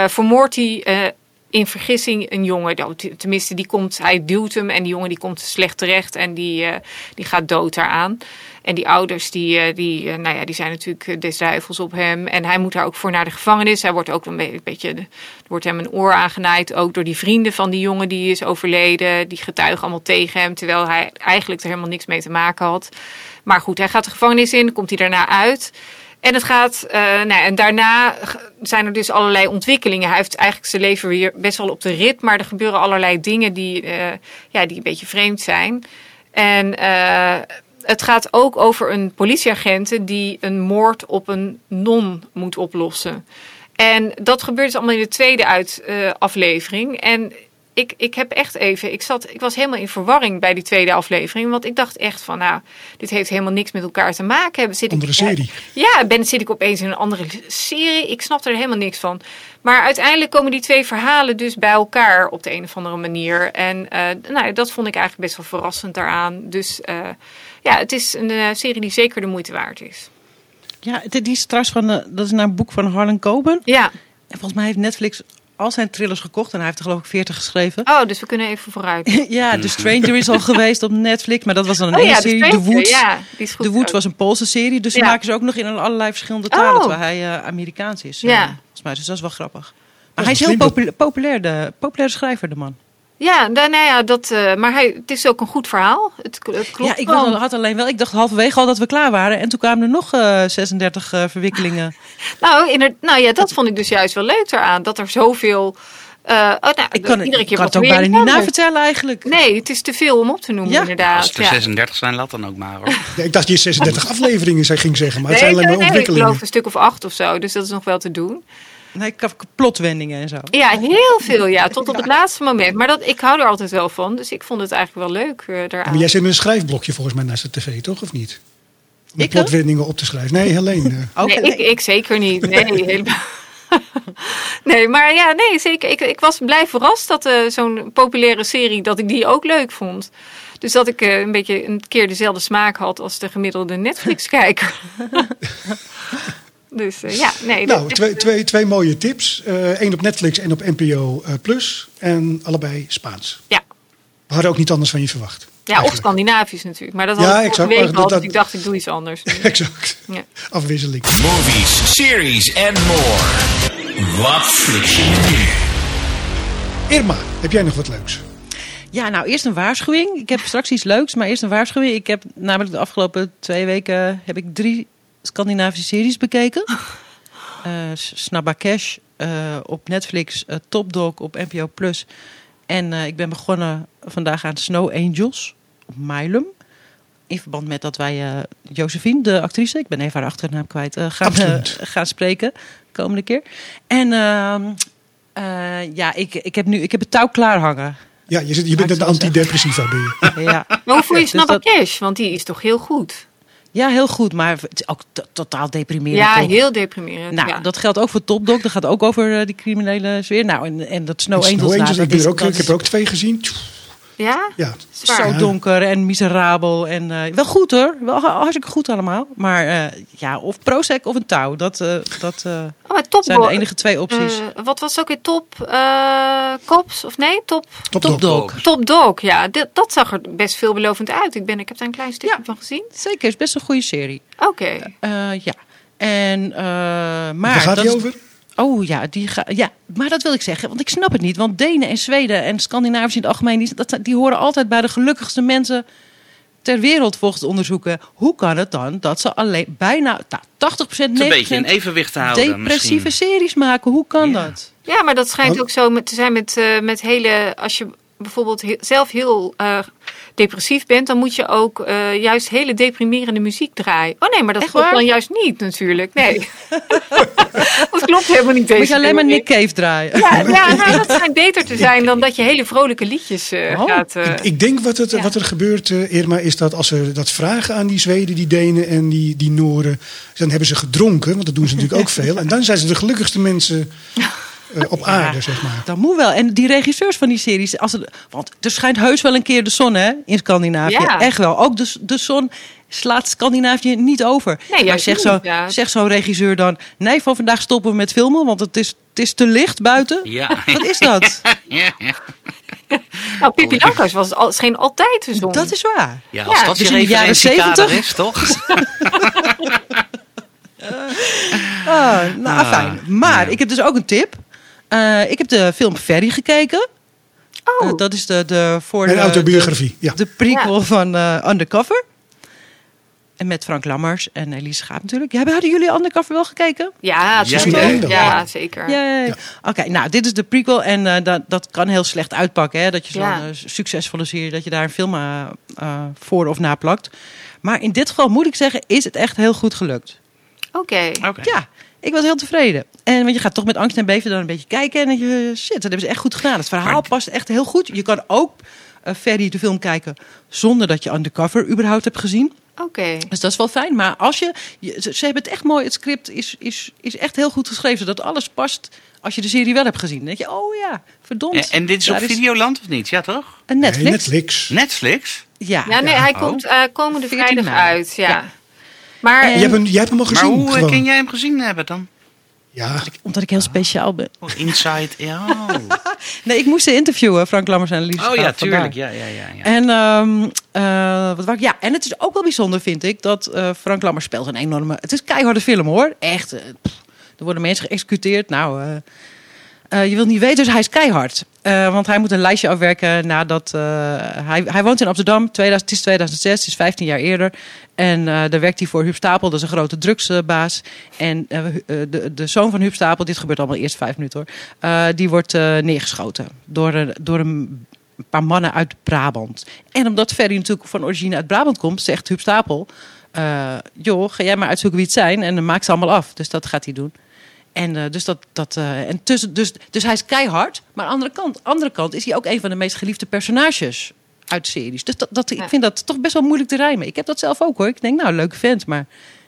vermoordt hij in vergissing een jongen. Tenminste, die komt, hij duwt hem en die jongen die komt slecht terecht en die, eh, die gaat dood daaraan. En die ouders die, eh, die, eh, nou ja, die zijn natuurlijk des duivels op hem. En hij moet daar ook voor naar de gevangenis. Hij wordt ook een be- beetje, er wordt hem een oor aangenaaid. Ook door die vrienden van die jongen die is overleden. Die getuigen allemaal tegen hem. Terwijl hij eigenlijk er helemaal niks mee te maken had. Maar goed, hij gaat de gevangenis in. Komt hij daarna uit. En het gaat, eh, nou, en daarna zijn er dus allerlei ontwikkelingen. Hij heeft eigenlijk zijn leven weer best wel op de rit, maar er gebeuren allerlei dingen die, eh, ja, die een beetje vreemd zijn. En eh, het gaat ook over een politieagent die een moord op een non moet oplossen. En dat gebeurt dus allemaal in de tweede uit, aflevering. En ik, ik heb echt even, ik, zat, ik was helemaal in verwarring bij die tweede aflevering. Want ik dacht echt van, nou, dit heeft helemaal niks met elkaar te maken. Zit Andere ik, serie. ja, ben, zit ik opeens in een andere serie. Ik snap er helemaal niks van. Maar uiteindelijk komen die twee verhalen dus bij elkaar op de een of andere manier. En eh, nou, dat vond ik eigenlijk best wel verrassend daaraan. Dus eh, ja, het is een eh, serie die zeker de moeite waard is. Ja, die is trouwens van, dat is naar een boek van Harlan Coben. Ja, En volgens mij heeft Netflix al zijn thrillers gekocht. En hij heeft er geloof ik 40 geschreven. oh, dus we kunnen even vooruit. *laughs* ja, The Stranger is al *laughs* geweest op Netflix. Maar dat was dan een Oh één ja, de serie. The Stranger, Woods. ja, die is goed. The Woods ook. was een Poolse serie. Dus die Ja. maken ze ook nog in allerlei verschillende talen. Oh. Terwijl hij eh, Amerikaans is. eh, Ja. volgens mij. Dus dat is wel grappig. is Maar hij is heel populair, populair, de, populaire schrijver, de man. Ja, nou, nou ja, dat, eh, maar hij, het is ook een goed verhaal. Het, het klopt ja, ik was- had alleen wel, ik dacht halverwege al dat we klaar waren. En toen kwamen er nog eh 36 eh, verwikkelingen. *laughs* Nou, inder- nou ja, dat vond ik dus juist wel leuk eraan. Dat er zoveel... eh, oh, nou, Ik kan, iedere ik keer kan wat het ook bijna niet navertellen eigenlijk. Nee, het is te veel om op te noemen, Ja. inderdaad. Als er ja. 36 zijn, laat dan ook maar hoor. *laughs* Ja, ik dacht je 36 *laughs* afleveringen zou ging zeggen, maar het zijn alleen nee, maar nee, ik ontwikkelingen. geloof een stuk of acht of zo, dus dat is nog wel te doen. Nee, plotwendingen en zo. Ja, heel veel, ja, tot op het laatste moment. Maar dat, ik hou er altijd wel van, dus ik vond het eigenlijk wel leuk eh daaraan. Maar jij zit met een schrijfblokje volgens mij naast de tv, toch? Of niet? Om Ik, plotwendingen op te schrijven. Nee, Helene. *laughs* eh. Oké, nee, ik, ik zeker niet. Nee, *laughs* helemaal. *laughs* nee, maar ja, nee, zeker. Ik, ik was blij verrast dat eh, zo'n populaire serie, dat ik die ook leuk vond. Dus dat ik eh, een beetje een keer dezelfde smaak had als de gemiddelde Netflix-kijker. Dus eh, ja, nee. Nou, dat- twee, twee, twee mooie tips. Eén op Netflix en op NPO eh, Plus. En allebei Spaans. Ja. We hadden ook niet anders van je verwacht. Ja, of. Scandinavisch natuurlijk. Maar dat Ja, had ik exact, week al, dat- dus ik dacht ik doe iets anders. *laughs* Exact. Ja. Afwisseling. Movies, series and more. Wat nu? Irma, heb jij nog wat leuks? Ja, nou eerst een waarschuwing. Ik heb straks iets leuks, maar eerst een waarschuwing. Ik heb namelijk de afgelopen twee weken heb ik drie Scandinavische series bekeken. *laughs* Eh Snabakesh eh, op Netflix, eh, Top Dog op NPO Plus. En eh, ik ben begonnen vandaag aan Snow Angels op Milum. in verband met dat wij eh Josephine, de actrice, ik ben even haar achternaam kwijt, eh, gaan, *laughs* gaan spreken de komende keer. En ehm, eh, ja, ik, ik, heb nu, ik heb het touw klaar hangen. Ja, je, zit, je bent zeggen. antidepressiva. Ben je. *laughs* Ja. Maar hoe voel je Dus Snabba dat- Cash? Want die is toch heel goed? Ja, heel goed, maar het is ook to- totaal deprimerend. Ja, toch? heel deprimerend. Nou, ja. dat geldt ook voor Top Dog. Dat gaat ook over eh, die criminele sfeer. Nou, en, en dat Snow Snow Angels. nou, dat ik, is- ook, dat ik heb er ook twee gezien. Ja? Ja, Zwaar. Zo donker en miserabel. En, eh, wel goed hoor. Wel ha- hartstikke goed allemaal. Maar eh, ja, of Prozac of een touw. Dat, eh, dat eh, Oh, top zijn de enige twee opties. Wat was ook weer top? eh Cops? Of nee, top, top, Top dog. Dog. top Dog. Ja, dit- dat zag er best veelbelovend uit. Ik, ben, ik heb daar een klein stukje Ja. van gezien. Zeker, is best een goede serie. Oké. Eh, ja. En, eh, maar Waar gaat dat over? Oh ja, die ga, ja, maar dat wil ik zeggen, want ik snap het niet. Want Denen en Zweden en Scandinaviërs in het algemeen, die, dat, die horen altijd bij de gelukkigste mensen ter wereld volgens onderzoeken. Hoe kan het dan dat ze alleen bijna nou, 80%, 90% Het is een beetje in evenwicht te houden depressieve misschien. series maken? Hoe kan Ja. dat? Ja, maar dat schijnt ook zo met, te zijn met, eh, met hele... Als je bijvoorbeeld he- zelf heel eh, depressief bent... dan moet je ook eh, juist hele deprimerende muziek draaien. Oh nee, maar dat Echt klopt waar? dan juist niet natuurlijk. Nee. *laughs* dat klopt helemaal niet deze Moet je alleen maar. Nick Cave draaien? Ja, ja nou, dat schijnt beter te zijn dan dat je hele vrolijke liedjes eh, Oh. gaat... eh, Ik, ik denk wat, het, Ja. wat er gebeurt, eh, Irma, is dat als ze dat vragen aan die Zweden, die Denen en die, die Nooren, dan hebben ze gedronken, want dat doen ze natuurlijk ook *laughs* veel. En dan zijn ze de gelukkigste mensen op aarde, zeg maar. Dat moet wel. En die regisseurs van die series, als het, want er schijnt heus wel een keer de zon hè, in Scandinavië. Ja. Echt wel. Ook de, de zon slaat Scandinavië niet over. Nee, maar zegt niet, zo, ja. zegt zo'n regisseur dan, nee, van vandaag stoppen we met filmen, want het is, het is te licht buiten. Ja. Wat is dat? *laughs* Ja, ja. Nou, Pippi Langkous was al, scheen altijd te zon. Dat is waar. Ja, als Ja, dat dus je in de jaren 70? is, toch? *laughs* *laughs* Ah, nou, Ah, fijn. Maar ik heb dus ook een tip. Eh, ik heb de film Ferry gekeken. Oh, Eh, dat is de, de voor Een de, autobiografie, ja. de prequel Ja. van eh, Undercover. En met Frank Lammers en Elise Schaap natuurlijk. Ja, hadden jullie Undercover wel gekeken? ja, wel. ja, zeker. Ja. Oké, nou, dit is de prequel. En eh, dat, dat kan heel slecht uitpakken. Hè? Dat je zo'n Ja. succesvolle serie, dat je daar een film voor of na plakt. Maar in dit geval moet ik zeggen, is het echt heel goed gelukt. Oké. Oké. Ja, ik was heel tevreden. En want je gaat toch met angst en beven dan een beetje kijken. En je, shit, dat hebben ze echt goed gedaan. Het verhaal Maar- past echt heel goed. Je kan ook eh Ferry de film kijken zonder dat je Undercover überhaupt hebt gezien. Oké. Dus dat is wel fijn. Maar als je, je ze, ze hebben het echt mooi. Het script is, is, is echt heel goed geschreven. Zodat alles past als je de serie wel hebt gezien. Dan denk je, oh ja, verdomd. En, en dit is op Videoland of niet? Ja, toch? Een Netflix. Nee, Netflix. Netflix? Ja. Ja, nee, Ja. hij Oh. komt eh, komende 14 vrijdag uit. Ja. Ja. Maar Jij hebt, hem, jij hebt hem al Maar gezien? hoe eh, gewoon. ken jij hem gezien hebben dan? Ja, Omdat ik heel speciaal ben. Oh, Inside, ja. *laughs* Oh, Nee, ik moest ze interviewen, Frank Lammers en Lies. oh ja, tuurlijk. Ja, ja, ja. ja. En, ehm, eh, wat wou ik- ja, en het is ook wel bijzonder, vind ik, dat eh, Frank Lammers speelt een enorme... Het is een keiharde film, hoor. Echt. eh, pff, er worden mensen geëxecuteerd. Nou, eh, eh, je wilt niet weten, dus hij is keihard. Eh, want hij moet een lijstje afwerken nadat... eh, hij, hij woont in Amsterdam, 2000, het is 2006, het is 15 jaar eerder. En daar werkt hij voor Huub Stapel, dat is een grote drugsbaas. En de, de zoon van Huub Stapel, dit gebeurt allemaal eerst vijf minuten hoor... die wordt neergeschoten door, een- door een paar mannen uit Brabant. En omdat Ferry natuurlijk van origine uit Brabant komt, zegt Huub Stapel... joh, ga jij maar uitzoeken wie het zijn en dan maak ze allemaal af. Dus dat gaat hij doen. En, eh, dus, dat, dat, eh, en tussen, dus, dus hij is keihard. Maar aan de andere kant, andere kant is hij ook een van de meest geliefde personages uit de series. Dus dat, dat, Ja. ik vind dat toch best wel moeilijk te rijmen. Ik heb dat zelf ook hoor. Ik denk, nou, leuke vent. Maar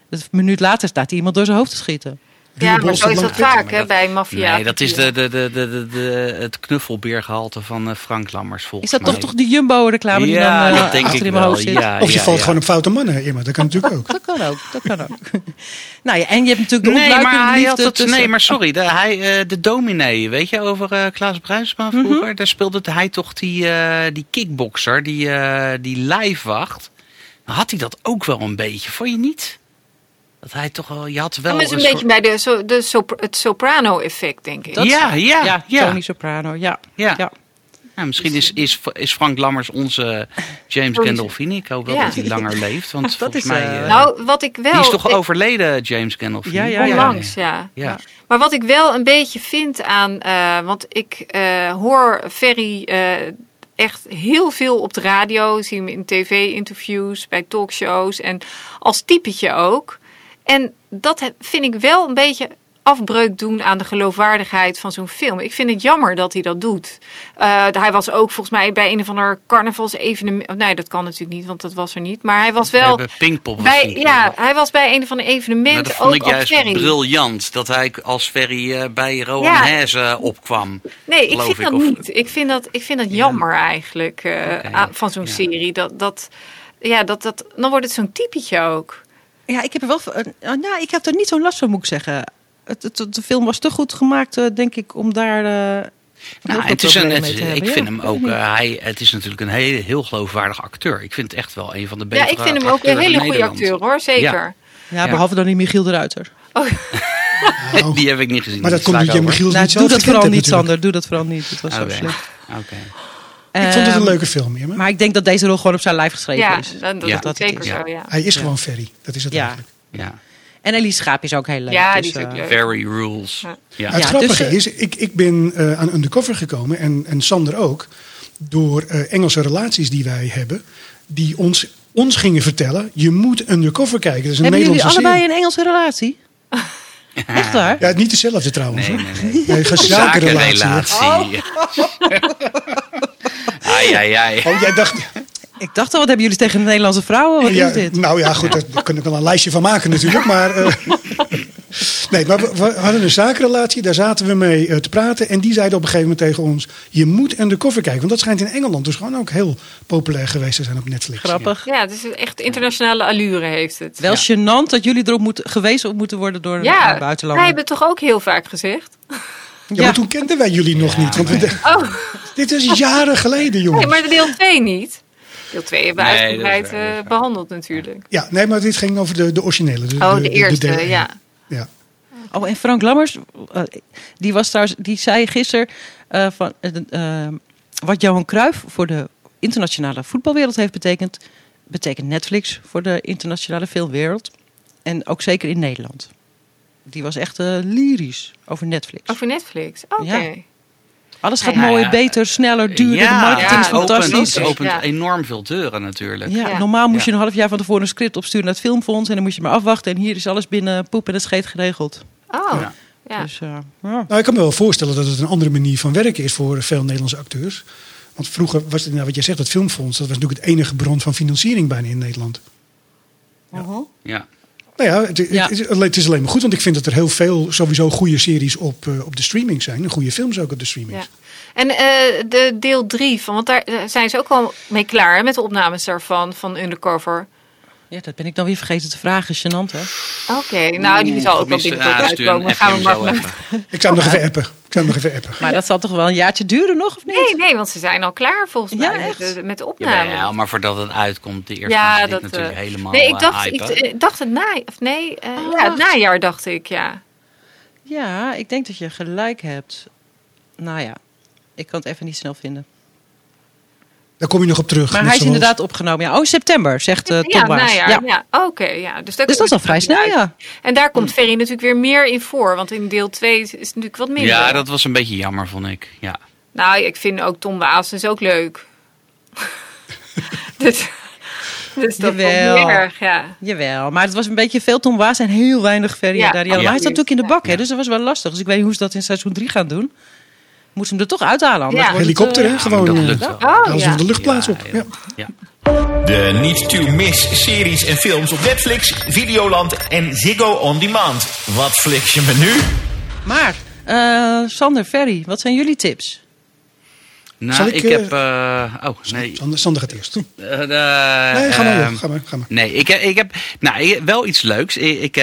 een minuut later staat hij iemand door zijn hoofd te schieten. Ja, maar zo is dat vaak Maar hè, bij maffia. Nee, dat is de, de, de, de, de, de- het knuffelbeergehalte van eh, Frank Lammers, volgens Is dat mij. toch toch die Jumbo-reclame die ja, dan eh, dat denk achter ik in mijn hoofd zit? Ja, Of je ja, valt ja. gewoon op foute mannen, Irma. Dat kan natuurlijk ook. *laughs* Dat kan ook, dat kan ook. *laughs* nou ja, en je hebt natuurlijk de Nee, maar hij had liefde het, tussen- nee, maar sorry. De, hij, eh, de dominee, weet je, over eh Klaas Bruinsma vroeger. Daar speelde hij toch die, eh, die kickboxer, die, eh die lijfwacht. Had hij dat ook wel een beetje, vond je niet? Dat hij toch wel, je had wel is een, beetje bij de, so, de sopra- het soprano-effect, denk ik. Dat- Ja, ja, ja, ja. Tony Soprano, ja. Ja. ja. Nou, misschien is, is, is Frank Lammers onze James Onze- Gandolfini. Ik hoop wel Ja. dat hij langer leeft. Want *laughs* Dat volgens is, mij... eh, eh, nou, wat ik wel... die is toch ik- overleden, James Gandolfini? Ja, ja, ja. Onlangs, ja. Ja. Maar wat ik wel een beetje vind aan... eh, want ik eh, hoor Ferry... eh, echt heel veel op de radio. Zie hem in tv-interviews, bij talkshows en als typetje ook. En dat vind ik wel een beetje afbreuk doen aan de geloofwaardigheid van zo'n film. Ik vind het jammer dat hij dat doet. Eh, hij was ook volgens mij bij een of ander carnavalsevenement. Nee, dat kan natuurlijk niet, want dat was er niet. Maar hij was We wel Pinkpop bij, gezien. ja, hij was bij een of ander Maar evenement dat vond ook ik juist briljant. Dat hij als Ferry eh, bij Rowan Ja. Opkwam. Nee, ik vind ik, dat of- niet. Ik vind dat, ik vind dat jammer eigenlijk eh, aan- van zo'n ja. serie. Dat, dat, ja, dat, dat, dan wordt het zo'n typetje ook. Ja, ik heb er wel. eh, nou, ik heb er niet zo'n last van, moet ik zeggen. Het, het, de film was te goed gemaakt, eh, denk ik, om daar. eh, heel Nou, het is een, het- hebben. ik Ja, vind hem ook, hij, het is natuurlijk een hele, heel geloofwaardig acteur. Ik vind het echt wel een van de Ja, betere ik vind hem ook een hele goede acteur hoor, zeker. Ja, behalve dan die Michiel de Ruiter. Nou, *laughs* *laughs* Die heb ik niet gezien. maar dat Die komt over. Michiel Nou, niet doe dat vooral niet, natuurlijk. Sander. Doe dat vooral niet. Het was zo slecht. Oké. Ik vond het een Ehm, leuke film, Irma. Maar ik denk dat deze rol gewoon op zijn lijf geschreven Ja, is. dan, dat Ja. is Dat het zeker is. zo, ja. Hij is gewoon Ferry. Dat is het Ja. eigenlijk. Ja. En Elise Schaap is ook heel leuk. Ja, dus, die is ook eh, leuk. Very rules. Ja. Ja. Het Ja, grappige dus, eh, is, ik, ik ben eh, aan Undercover gekomen en, en Sander ook. Door eh, Engelse relaties die wij hebben. Die ons, ons gingen vertellen, je moet Undercover kijken. Dat is een Hebben jullie allebei serie. een Engelse relatie? *laughs* Echt waar? Ja, niet dezelfde trouwens. Nee, hoor. nee, nee. Nee, een zakenrelatie. Zakenrelatie. *laughs* *laughs* Ai, ai, ai. Oh, jij dacht... Ik dacht al, wat hebben jullie tegen de Nederlandse vrouwen? Wat ja, is dit? Nou ja, goed, daar, daar kan ik wel een lijstje van maken natuurlijk. Maar, eh, *laughs* nee, maar we, we hadden een zakenrelatie, daar zaten we mee eh, te praten. En die zeiden op een gegeven moment tegen ons... je moet Undercover kijken, want dat schijnt in Engeland dus gewoon ook heel populair geweest te zijn op Netflix. Grappig. Ja, het is echt internationale allure heeft het. Wel gênant dat jullie erop moet, gewezen op moeten worden door Ja, een wij buitenlander. hebben het toch ook heel vaak gezegd? Ja, maar toen kenden wij jullie nog niet. Want we, Oh, dit is jaren geleden, jongens. nee, maar de deel 2 niet. Deel 2 hebben we Nee, uitgebreid eh, behandeld natuurlijk. Ja, nee, maar dit ging over de, de originele. De, Oh, de eerste, ja. ja. Oh, en Frank Lammers, eh, die, was trouwens, die zei gisteren eh, van, wat Johan Cruijff voor de internationale voetbalwereld heeft betekend, betekent Netflix voor de internationale filmwereld. En ook zeker in Nederland. Die was echt eh, lyrisch over Netflix. Over Netflix. Oké. Ja. Alles gaat ja. mooier, beter, sneller, duurder. de marketing is fantastisch. het opent Ja. enorm veel deuren natuurlijk. Ja, Ja. normaal moest je een half jaar van tevoren een script opsturen naar het filmfonds. En dan moest je maar afwachten. En hier is alles binnen poep en het scheet geregeld. Oh, Ja. ja. Dus eh, ja. Nou, ik kan me wel voorstellen dat het een andere manier van werken is voor veel Nederlandse acteurs. Want vroeger was het, nou, wat jij zegt, het filmfonds, dat was natuurlijk het enige bron van financiering bijna in Nederland. Ja. Nou ja, het- Ja. Het, is, het is alleen maar goed, want ik vind dat er heel veel sowieso goede series op, eh, op de streaming zijn. En goede films ook op de streaming. Ja. En eh, de deel 3, van, want daar eh, zijn ze ook al mee klaar hè, met de opnames daarvan, van Undercover. Ja, dat ben ik dan weer vergeten te vragen. Gênant, hè? Oké, nou die zal ook wel binnenkort uitkomen. Gaan we maar even. Ik zou hem nog even appen. Ik zou hem nog even appen. Maar dat zal toch wel een jaartje duren nog, of niet? Nee, nee, want ze zijn al klaar volgens Ja, mij met echt? de, met de opname. Ja, maar voordat het uitkomt, de eerste Ja, dat. natuurlijk eh, helemaal nee, ik eh, dacht, ik dacht het na, of nee, eh, Oh, ja, het najaar dacht ik, ja. Ja, ik denk dat je gelijk hebt. Nou ja, ik kan het even niet snel vinden. Daar kom je nog op terug. Maar hij is zoals- inderdaad opgenomen. Ja, oh, september, zegt uh, Tom ja, Baas. najaar. Ja. Ja, oké, ja. Dus, Dus dat is al vrij snel, ja. En daar komt Ferry natuurlijk weer meer in voor, want in deel 2 is het natuurlijk wat minder. Ja, dat was een beetje jammer, vond ik. Ja. Nou, ik vind ook Tom Waas is ook leuk. *laughs* dus, dus dat vond ik Jawel. niet erg, ja. Jawel, maar het was een beetje veel Tom Baas en heel weinig Ferry Ja, daar. Maar hij zat natuurlijk in de bak, hè, Ja. dus dat was wel lastig. Dus ik weet niet hoe ze dat in seizoen 3 gaan doen. Moeten ze hem er toch uithalen? Ja. Helikopter, eh, hè? Gewoon. dat eh, lukt wel. Oh, ja. de luchtplaats op. Ja, Ja. ja. De niet to miss series en films op Netflix, Videoland en Ziggo On Demand. Wat flik je me nu? Maar, eh, Sander, Ferry, wat zijn jullie tips? Nou, Zal ik, ik, heb... eh, oh, nee. Sander, Sander gaat eerst. Eh, Nee, ga maar, joh, ga maar, ga maar. Nee, ik, ik heb nou, ik- wel iets leuks. Ik, ik,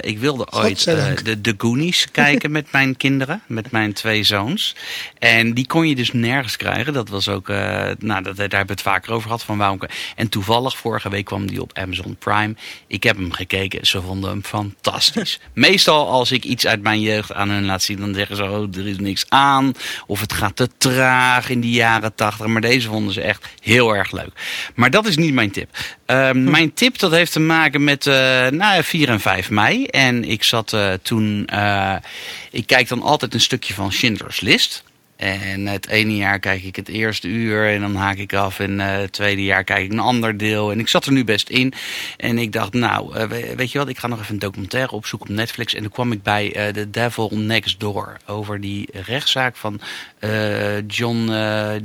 ik wilde ooit de, de Goonies *laughs* kijken met mijn kinderen, met mijn twee zoons. En die kon je dus nergens krijgen. Dat was ook, nou, dat, daar hebben we het vaker over gehad. Van waarom, en toevallig, vorige week kwam die op Amazon Prime. Ik heb hem gekeken, ze vonden hem fantastisch. *laughs* Meestal als ik iets uit mijn jeugd aan hun laat zien, dan zeggen ze, oh, er is niks aan. Of het gaat te traag in die jaren tachtig. Maar deze vonden ze echt heel erg leuk. Maar dat is niet mijn tip. Ehm, Mijn tip dat heeft te maken met eh nou, ja, 4 en 5 mei. En ik zat eh, toen... eh, ik kijk dan altijd een stukje van Schindler's List. En het ene jaar kijk ik het eerste uur en dan haak ik af. En eh, het tweede jaar kijk ik een ander deel. En ik zat er nu best in. En ik dacht, nou, uh, weet je wat, ik ga nog even een documentaire opzoeken op Netflix. En toen kwam ik bij uh, The Devil Next Door. Over die rechtszaak van John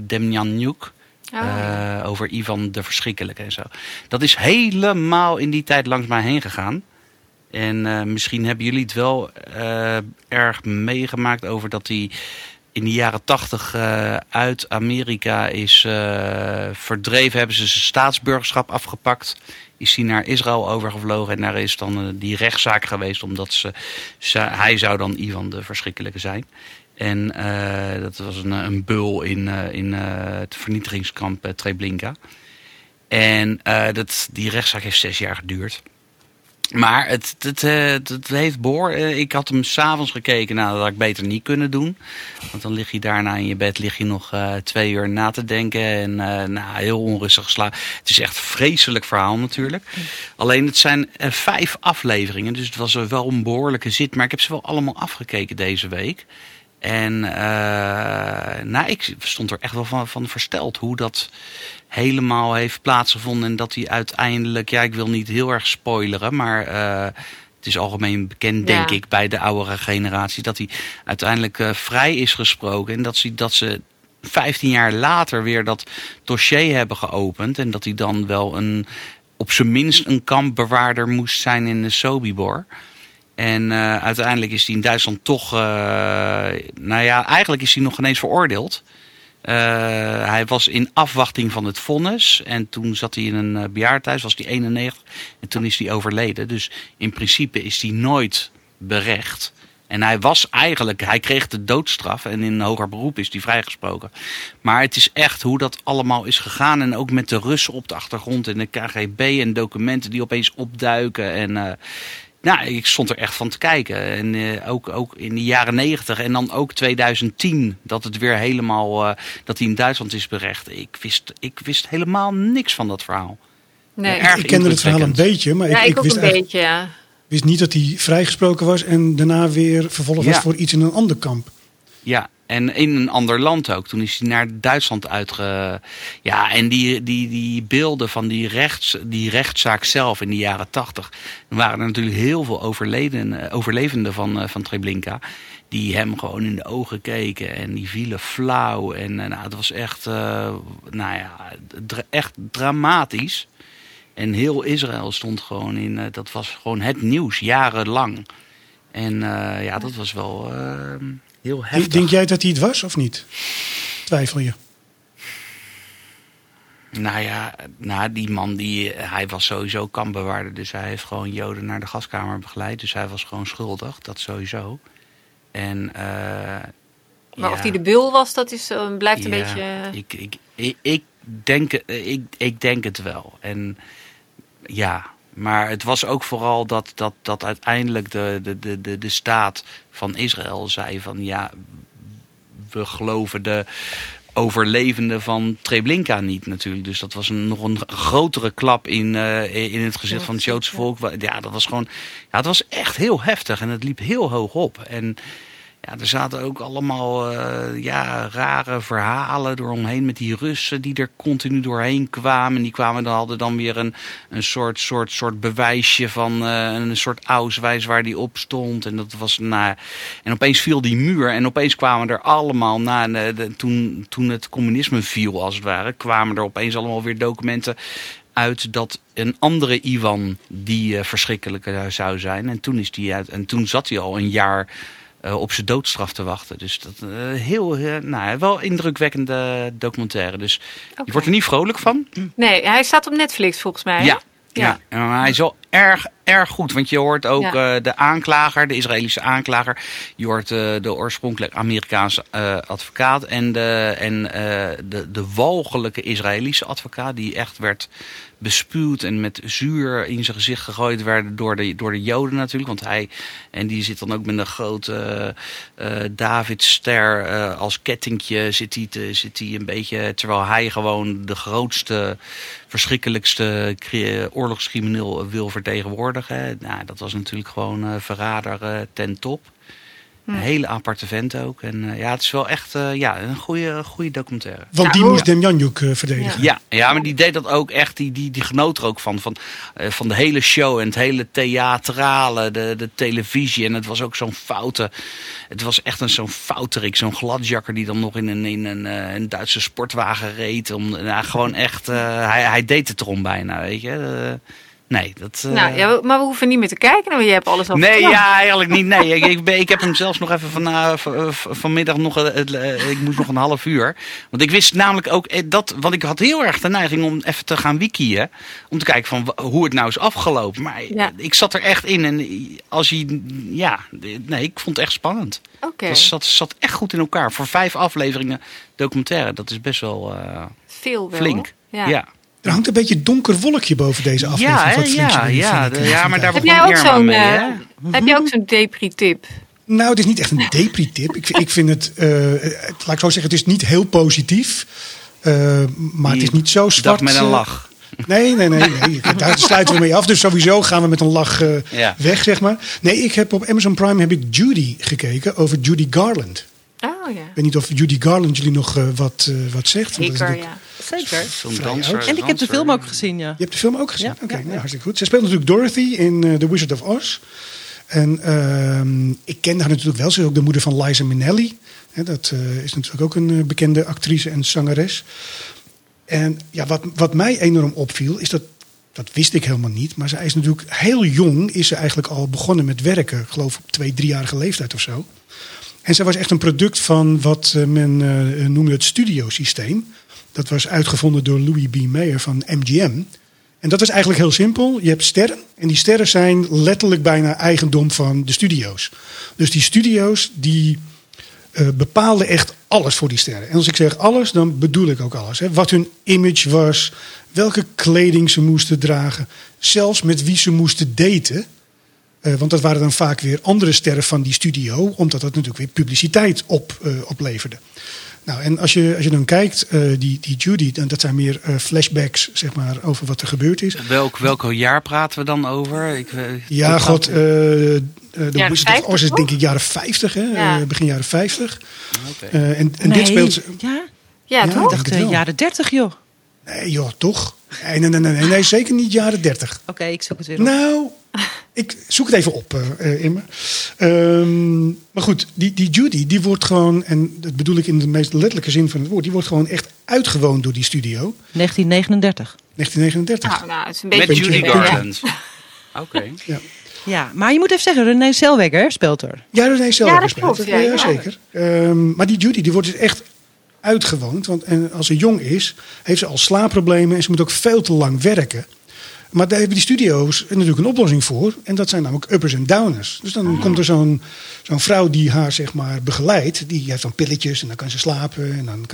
Demjanjuk. Oh. over Ivan de Verschrikkelijke en zo. Dat is helemaal in die tijd langs mij heen gegaan. En misschien hebben jullie het wel erg meegemaakt over dat hij in de jaren tachtig uh, uit Amerika is uh, verdreven. Hebben ze zijn staatsburgerschap afgepakt. Is hij naar Israël overgevlogen. En daar is dan uh, die rechtszaak geweest. Omdat ze, hij zou dan Ivan de Verschrikkelijke zijn. En dat was een, een bul in, in het vernietigingskamp Treblinka. En dat, die rechtszaak heeft zes jaar geduurd. Maar het, het, het, het heeft boor. Ik had hem s'avonds gekeken. Nou, dat had ik beter niet kunnen doen. Want dan lig je daarna in je bed lig je nog uh, twee uur na te denken. En uh, nou, heel onrustig geslapen. Het is echt een vreselijk verhaal natuurlijk. Alleen het zijn vijf afleveringen. Dus het was wel een behoorlijke zit. Maar ik heb ze wel allemaal afgekeken deze week. En nou, ik stond er echt wel van, van versteld hoe dat helemaal heeft plaatsgevonden. En dat hij uiteindelijk, ja, ik wil niet heel erg spoileren, maar uh, het is algemeen bekend, denk ja. ik, bij de oudere generatie, dat hij uiteindelijk uh, vrij is gesproken. En dat ze, dat ze 15 jaar later weer dat dossier hebben geopend. En dat hij dan wel een, op zijn minst een kampbewaarder moest zijn in de Sobibor. En uh, uiteindelijk is hij in Duitsland toch, nou ja, eigenlijk is hij nog ineens veroordeeld. Uh, hij was in afwachting van het vonnis. En toen zat hij in een uh, bejaardenhuis, was hij 91. En toen is hij overleden. Dus in principe is hij nooit berecht. En hij was eigenlijk, hij kreeg de doodstraf. En in hoger beroep is hij vrijgesproken. Maar het is echt hoe dat allemaal is gegaan. En ook met de Russen op de achtergrond. En de KGB en documenten die opeens opduiken. En uh, nou, ik stond er echt van te kijken. En uh, ook, ook in de jaren negentig en dan ook 2010, dat het weer helemaal, uh, dat hij in Duitsland is berecht. Ik wist, ik wist helemaal niks van dat verhaal. Nee. Ja, ik kende het verhaal een beetje, maar ja, ik, ik, ik wist, een beetje, ja. wist niet dat hij vrijgesproken was en daarna weer vervolgd was voor iets in een ander kamp. Ja, en in een ander land ook. Toen is hij naar Duitsland uitge... Ja, en die, die, die beelden van die, rechts, die rechtszaak zelf in de jaren tachtig... Waren er natuurlijk heel veel overleden, overlevenden van, van Treblinka... die hem gewoon in de ogen keken en die vielen flauw. En nou, het was echt, nou ja, echt dramatisch. En heel Israël stond gewoon in... Dat was gewoon het nieuws, jarenlang. En ja, dat was wel heel heftig. Denk jij dat hij het was of niet? Twijfel je? Nou ja, nou, die man die, hij was sowieso kampbewaarder. Dus hij heeft gewoon Joden naar de gaskamer begeleid. Dus hij was gewoon schuldig, dat sowieso. En, uh, maar ja, of hij de bul was, dat is, uh, blijft een ja, beetje... Ik, ik, ik, ik, denk, ik, ik denk het wel. En ja, maar het was ook vooral dat, dat, dat uiteindelijk de, de, de, de staat van Israël zei van ja, we geloven de overlevenden van Treblinka niet natuurlijk. Dus dat was een, nog een grotere klap in, uh, in het gezicht van het Joodse volk. Ja, dat was gewoon, ja, het was echt heel heftig en het liep heel hoog op. En ja, er zaten ook allemaal uh, ja, rare verhalen eromheen met die Russen die er continu doorheen kwamen. En die kwamen dan, hadden dan weer een, een soort, soort, soort bewijsje van uh, een soort auswijs waar die op stond. En dat was na. En opeens viel die muur en opeens kwamen er allemaal na. De, toen, toen het communisme viel, als het ware, kwamen er opeens allemaal weer documenten uit dat een andere Ivan die uh, zou zijn. En toen, is die en toen zat hij al een jaar uh, op zijn doodstraf te wachten. Dus dat uh, heel, uh, nou, wel indrukwekkende documentaire. Dus okay. je wordt er niet vrolijk van. Nee, hij staat op Netflix volgens mij. Ja, ja. ja. hij is wel erg, erg goed. Want je hoort ook ja. de aanklager, de Israëlische aanklager. Je hoort de oorspronkelijk Amerikaanse advocaat. En, de, en de, de walgelijke Israëlische advocaat. Die echt werd bespuwd en met zuur in zijn gezicht gegooid werden door de, door de Joden natuurlijk. Want hij, en die zit dan ook met een grote Davidster als kettingje zit hij, te, zit hij een beetje, terwijl hij gewoon de grootste, verschrikkelijkste oorlogscrimineel wil vertegenwoordigen. Nou, dat was natuurlijk gewoon uh, verrader ten top. Een hele aparte vent ook. En eh, ja, het is wel echt eh, ja, een goede, goede documentaire. Want Ja, die moest ja. Demjanjuk eh verdedigen. Ja, ja, maar die deed dat ook echt. Die, die, die genoot er ook van. Van, eh, van de hele show en het hele theatrale, de, de televisie. En het was ook zo'n foute. Het was echt een zo'n fouterik, zo'n gladjakker die dan nog in een, in een, eh, een Duitse sportwagen reed. Om, nou, gewoon echt. eh, hij, hij deed het erom bijna, weet je. Eh, nee, dat. eh, Nou, ja, maar we hoeven niet meer te kijken, want je hebt alles al Nee, ja, eigenlijk niet. Nee, ik, ik, ik heb hem zelfs nog even van, eh, v- vanmiddag nog. eh, het, eh, ik moest nog een half uur. Want ik wist namelijk ook eh, dat. Want ik had heel erg de neiging om even te gaan wikien. Om te kijken van hoe het nou is afgelopen. Maar Ja. ik zat er echt in. En als je. Ja, nee, ik vond het echt spannend. Oké, zat, zat echt goed in elkaar. Voor vijf afleveringen documentaire. Dat is best wel eh, veel wel. flink. Ja. ja. Er hangt een beetje een donker wolkje boven deze aflevering. Ja, ja, ja, de- ja, maar daar. Heb jij ook zo'n mee, hè? eh, heb jij ook zo'n depri-tip? Nou, het is niet echt een depri-tip. Ik, vind- ik vind het, eh, het- laat ik zo zeggen, het is niet heel positief. eh, maar het is niet zo zwart. Dat met een lach. Nee, nee, nee. nee. *laughs* Daar sluiten we mee af. Dus sowieso gaan we met een lach Ja. weg, zeg maar. Nee, ik heb op Amazon Prime heb ik Judy gekeken over Judy Garland. Oh ja. Ik weet niet of Judy Garland jullie nog eh, wat, eh, wat zegt. Zeker, ja. Zeker. Danser. En ik heb de film ook gezien, ja. Je hebt de film ook gezien? Ja, Oké, ja, nou, hartstikke goed. Zij speelt natuurlijk Dorothy in eh, The Wizard of Oz. En ehm, ik ken haar natuurlijk wel. Ze is ook de moeder van Liza Minnelli. Hè, dat eh, is natuurlijk ook een bekende actrice en zangeres. En ja, wat, wat mij enorm opviel, is dat... Dat wist ik helemaal niet. Maar zij is natuurlijk heel jong. Is ze eigenlijk al begonnen met werken. Ik geloof op twee, driejarige leeftijd of zo. En zij was echt een product van wat eh, men eh, noemde het studiosysteem. Dat was uitgevonden door Louis B. Mayer van MGM. En dat is eigenlijk heel simpel. Je hebt sterren. En die sterren zijn letterlijk bijna eigendom van de studio's. Dus die studio's die eh, bepaalden echt alles voor die sterren. En als ik zeg alles, dan bedoel ik ook alles. Hè. Wat hun image was, welke kleding ze moesten dragen, zelfs met wie ze moesten daten. Eh, want dat waren dan vaak weer andere sterren van die studio, omdat dat natuurlijk weer publiciteit op, eh, opleverde. Nou, en als je, als je dan kijkt, eh, die, die Judy, dan, dat zijn meer eh, flashbacks zeg maar, over wat er gebeurd is. Welk, welk jaar praten we dan over? Ik, Ja, god, eh eh, 50 Oz is denk ik jaren 50, hè? Ja. Begin jaren 50. Oké. Eh, en en Nee, dit speelt. Ja, Ja, Ja, toch? ik dacht eh, jaren 30, joh. Oké, Nee, joh, toch? Nee, nee, nee, nee, nee, nee, zeker niet jaren 30. ik zoek het weer op. Nou, ik zoek het even op, eh eh, Immer. Ehm, maar goed, die, die Judy, die wordt gewoon, en dat bedoel ik in de meest letterlijke zin van het woord, die wordt gewoon echt uitgewoond door die studio. 1939. 1939. Nou, nou, het is een Met beetje... Judy Ja. Garland. *laughs* Oké. Ja. Ja, maar je moet even zeggen, René Selweger speelt er. Ja, heeft zelf Ja, dat gespeeld. klopt, ja, ja, ja. zeker. Ehm, maar die Judy, die wordt dus echt uitgewoond. Want en als ze jong is, heeft ze al slaapproblemen en ze moet ook veel te lang werken. Maar daar hebben die studio's natuurlijk een oplossing voor. En dat zijn namelijk uppers en downers. Dus dan komt er zo'n zo'n vrouw die haar zeg maar begeleidt. Die heeft dan pilletjes en dan kan ze slapen. En dan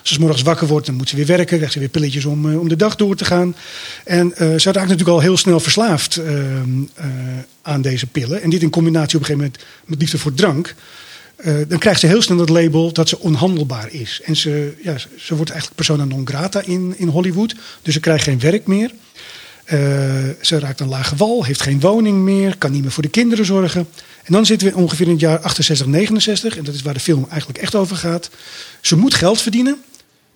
als ze morgens wakker wordt, dan moet ze weer werken. krijgt ze weer pilletjes om, eh, om de dag door te gaan. En eh, ze raakt natuurlijk al heel snel verslaafd ehm, eh, aan deze pillen. En dit in combinatie op een gegeven moment met liefde voor drank. Dan krijgt ze heel snel het label dat ze onhandelbaar is. En ze, ja, ze wordt eigenlijk persona non grata in, in Hollywood. Dus ze krijgt geen werk meer. Eh, ze raakt een lage wal, heeft geen woning meer, kan niet meer voor de kinderen zorgen. En dan zitten we ongeveer in het jaar 68, 69. En dat is waar de film eigenlijk echt over gaat. Ze moet geld verdienen.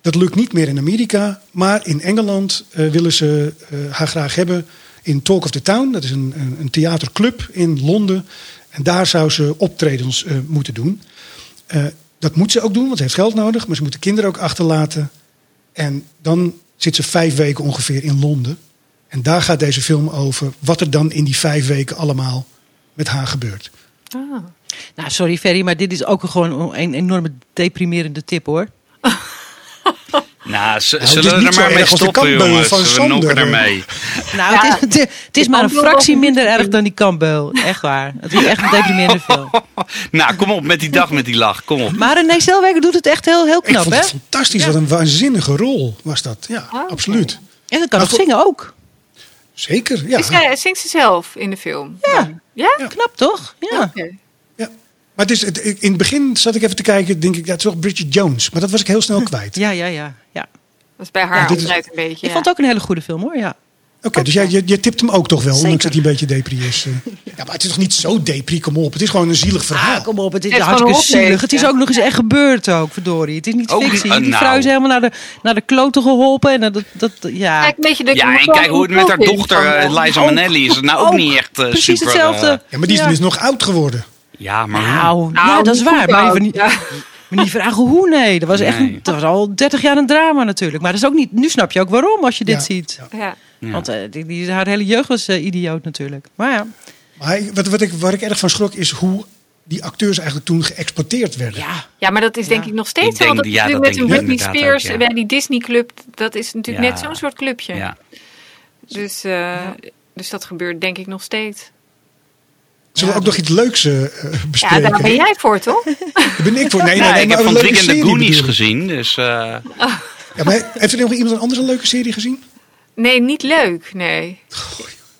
Dat lukt niet meer in Amerika. Maar in Engeland eh, willen ze eh, haar graag hebben in Talk of the Town. Dat is een, een, een theaterclub in Londen. En daar zou ze optredens moeten doen. Dat moet ze ook doen, want ze heeft geld nodig. Maar ze moet de kinderen ook achterlaten. En dan zit ze vijf weken ongeveer in Londen. En daar gaat deze film over wat er dan in die vijf weken allemaal met haar gebeurt. Ah. Nou, sorry Ferry, maar dit is ook gewoon een enorme deprimerende tip hoor. *laughs* Nou, is zullen we er maar mee stoppen, jongens. van we nokken ermee. Nou, Ja, het, is, het, het is maar een fractie minder erg dan die kampbeul. Echt waar. Het is echt een deprimerende *laughs* film. Nou, kom op met die dag met die lach. Kom op. Maar René Selweger doet het echt heel, heel Ik knap, vond hè? het fantastisch. Wat een waanzinnige rol was dat. Ja, oké. absoluut. En dan kan voor- zingen ook. Zeker, ja. Is zij- zingt ze zelf in de film? Ja. Ja? Knap, toch? Ja. Oké. ja. Maar het is, het, in het begin zat ik even te kijken, denk ik, ja, het is toch Bridget Jones. Maar dat was ik heel snel *laughs* kwijt. Ja, ja, ja. ja. Dat is bij haar Ja, dit is- altijd een beetje. Ik vond het ook een hele goede film, hoor. Ja. Oké, dus jij, je, je tipt hem ook toch wel, ondanks Zeker. dat hij een beetje depri is. eh. *laughs* Ja, maar het is toch niet zo depri, kom op. Het is gewoon een zielig verhaal. Ah, kom op, het is Het is hartstikke gewoon een zielig. Het is ook nog eens echt gebeurd ook, verdorie. Het is niet Ook fictie. eh, Die nou. vrouw is helemaal naar de, naar de kloten geholpen. En dat, dat, ja. Kijk, beetje dat Ja, en kijk hoe het met haar dochter, van, eh, eh, Liza ook- Minnelli, is het nou ook, ook niet echt eh, precies super... hetzelfde. eh, Ja, maar die is Ja. dus nog oud geworden. ja, maar? Nou, Nou, ja, dat is waar. Maar even niet, Maar niet vragen hoe, nee. Dat was, echt, Nee. dat was al 30 jaar een drama natuurlijk. Maar dat is ook niet, nu snap je ook waarom als je dit Ja, ziet. ja. Want eh, die, die, haar hele jeugd was eh, idioot natuurlijk. Maar ja, Maar wat, wat ik, waar ik erg van schrok is hoe die acteurs eigenlijk toen geëxporteerd werden. ja. ja, maar dat is denk ik nog steeds Ik dat ja, dat met een Britney Spears ook, ja. die Disney Club. Dat is natuurlijk Ja. net zo'n soort clubje. Ja. Dus, eh, dus dat gebeurt denk ik nog steeds. Zullen we ook nog iets leuks eh, eh, Ja, bespreken? daar ben jij voor, toch? Daar ben ik voor. Nee, nee, nee, ik maar heb van leuke weekend de Goonies gezien, dus... eh, Ja, maar heeft er nog iemand anders een leuke serie gezien? Nee, niet leuk. Nee.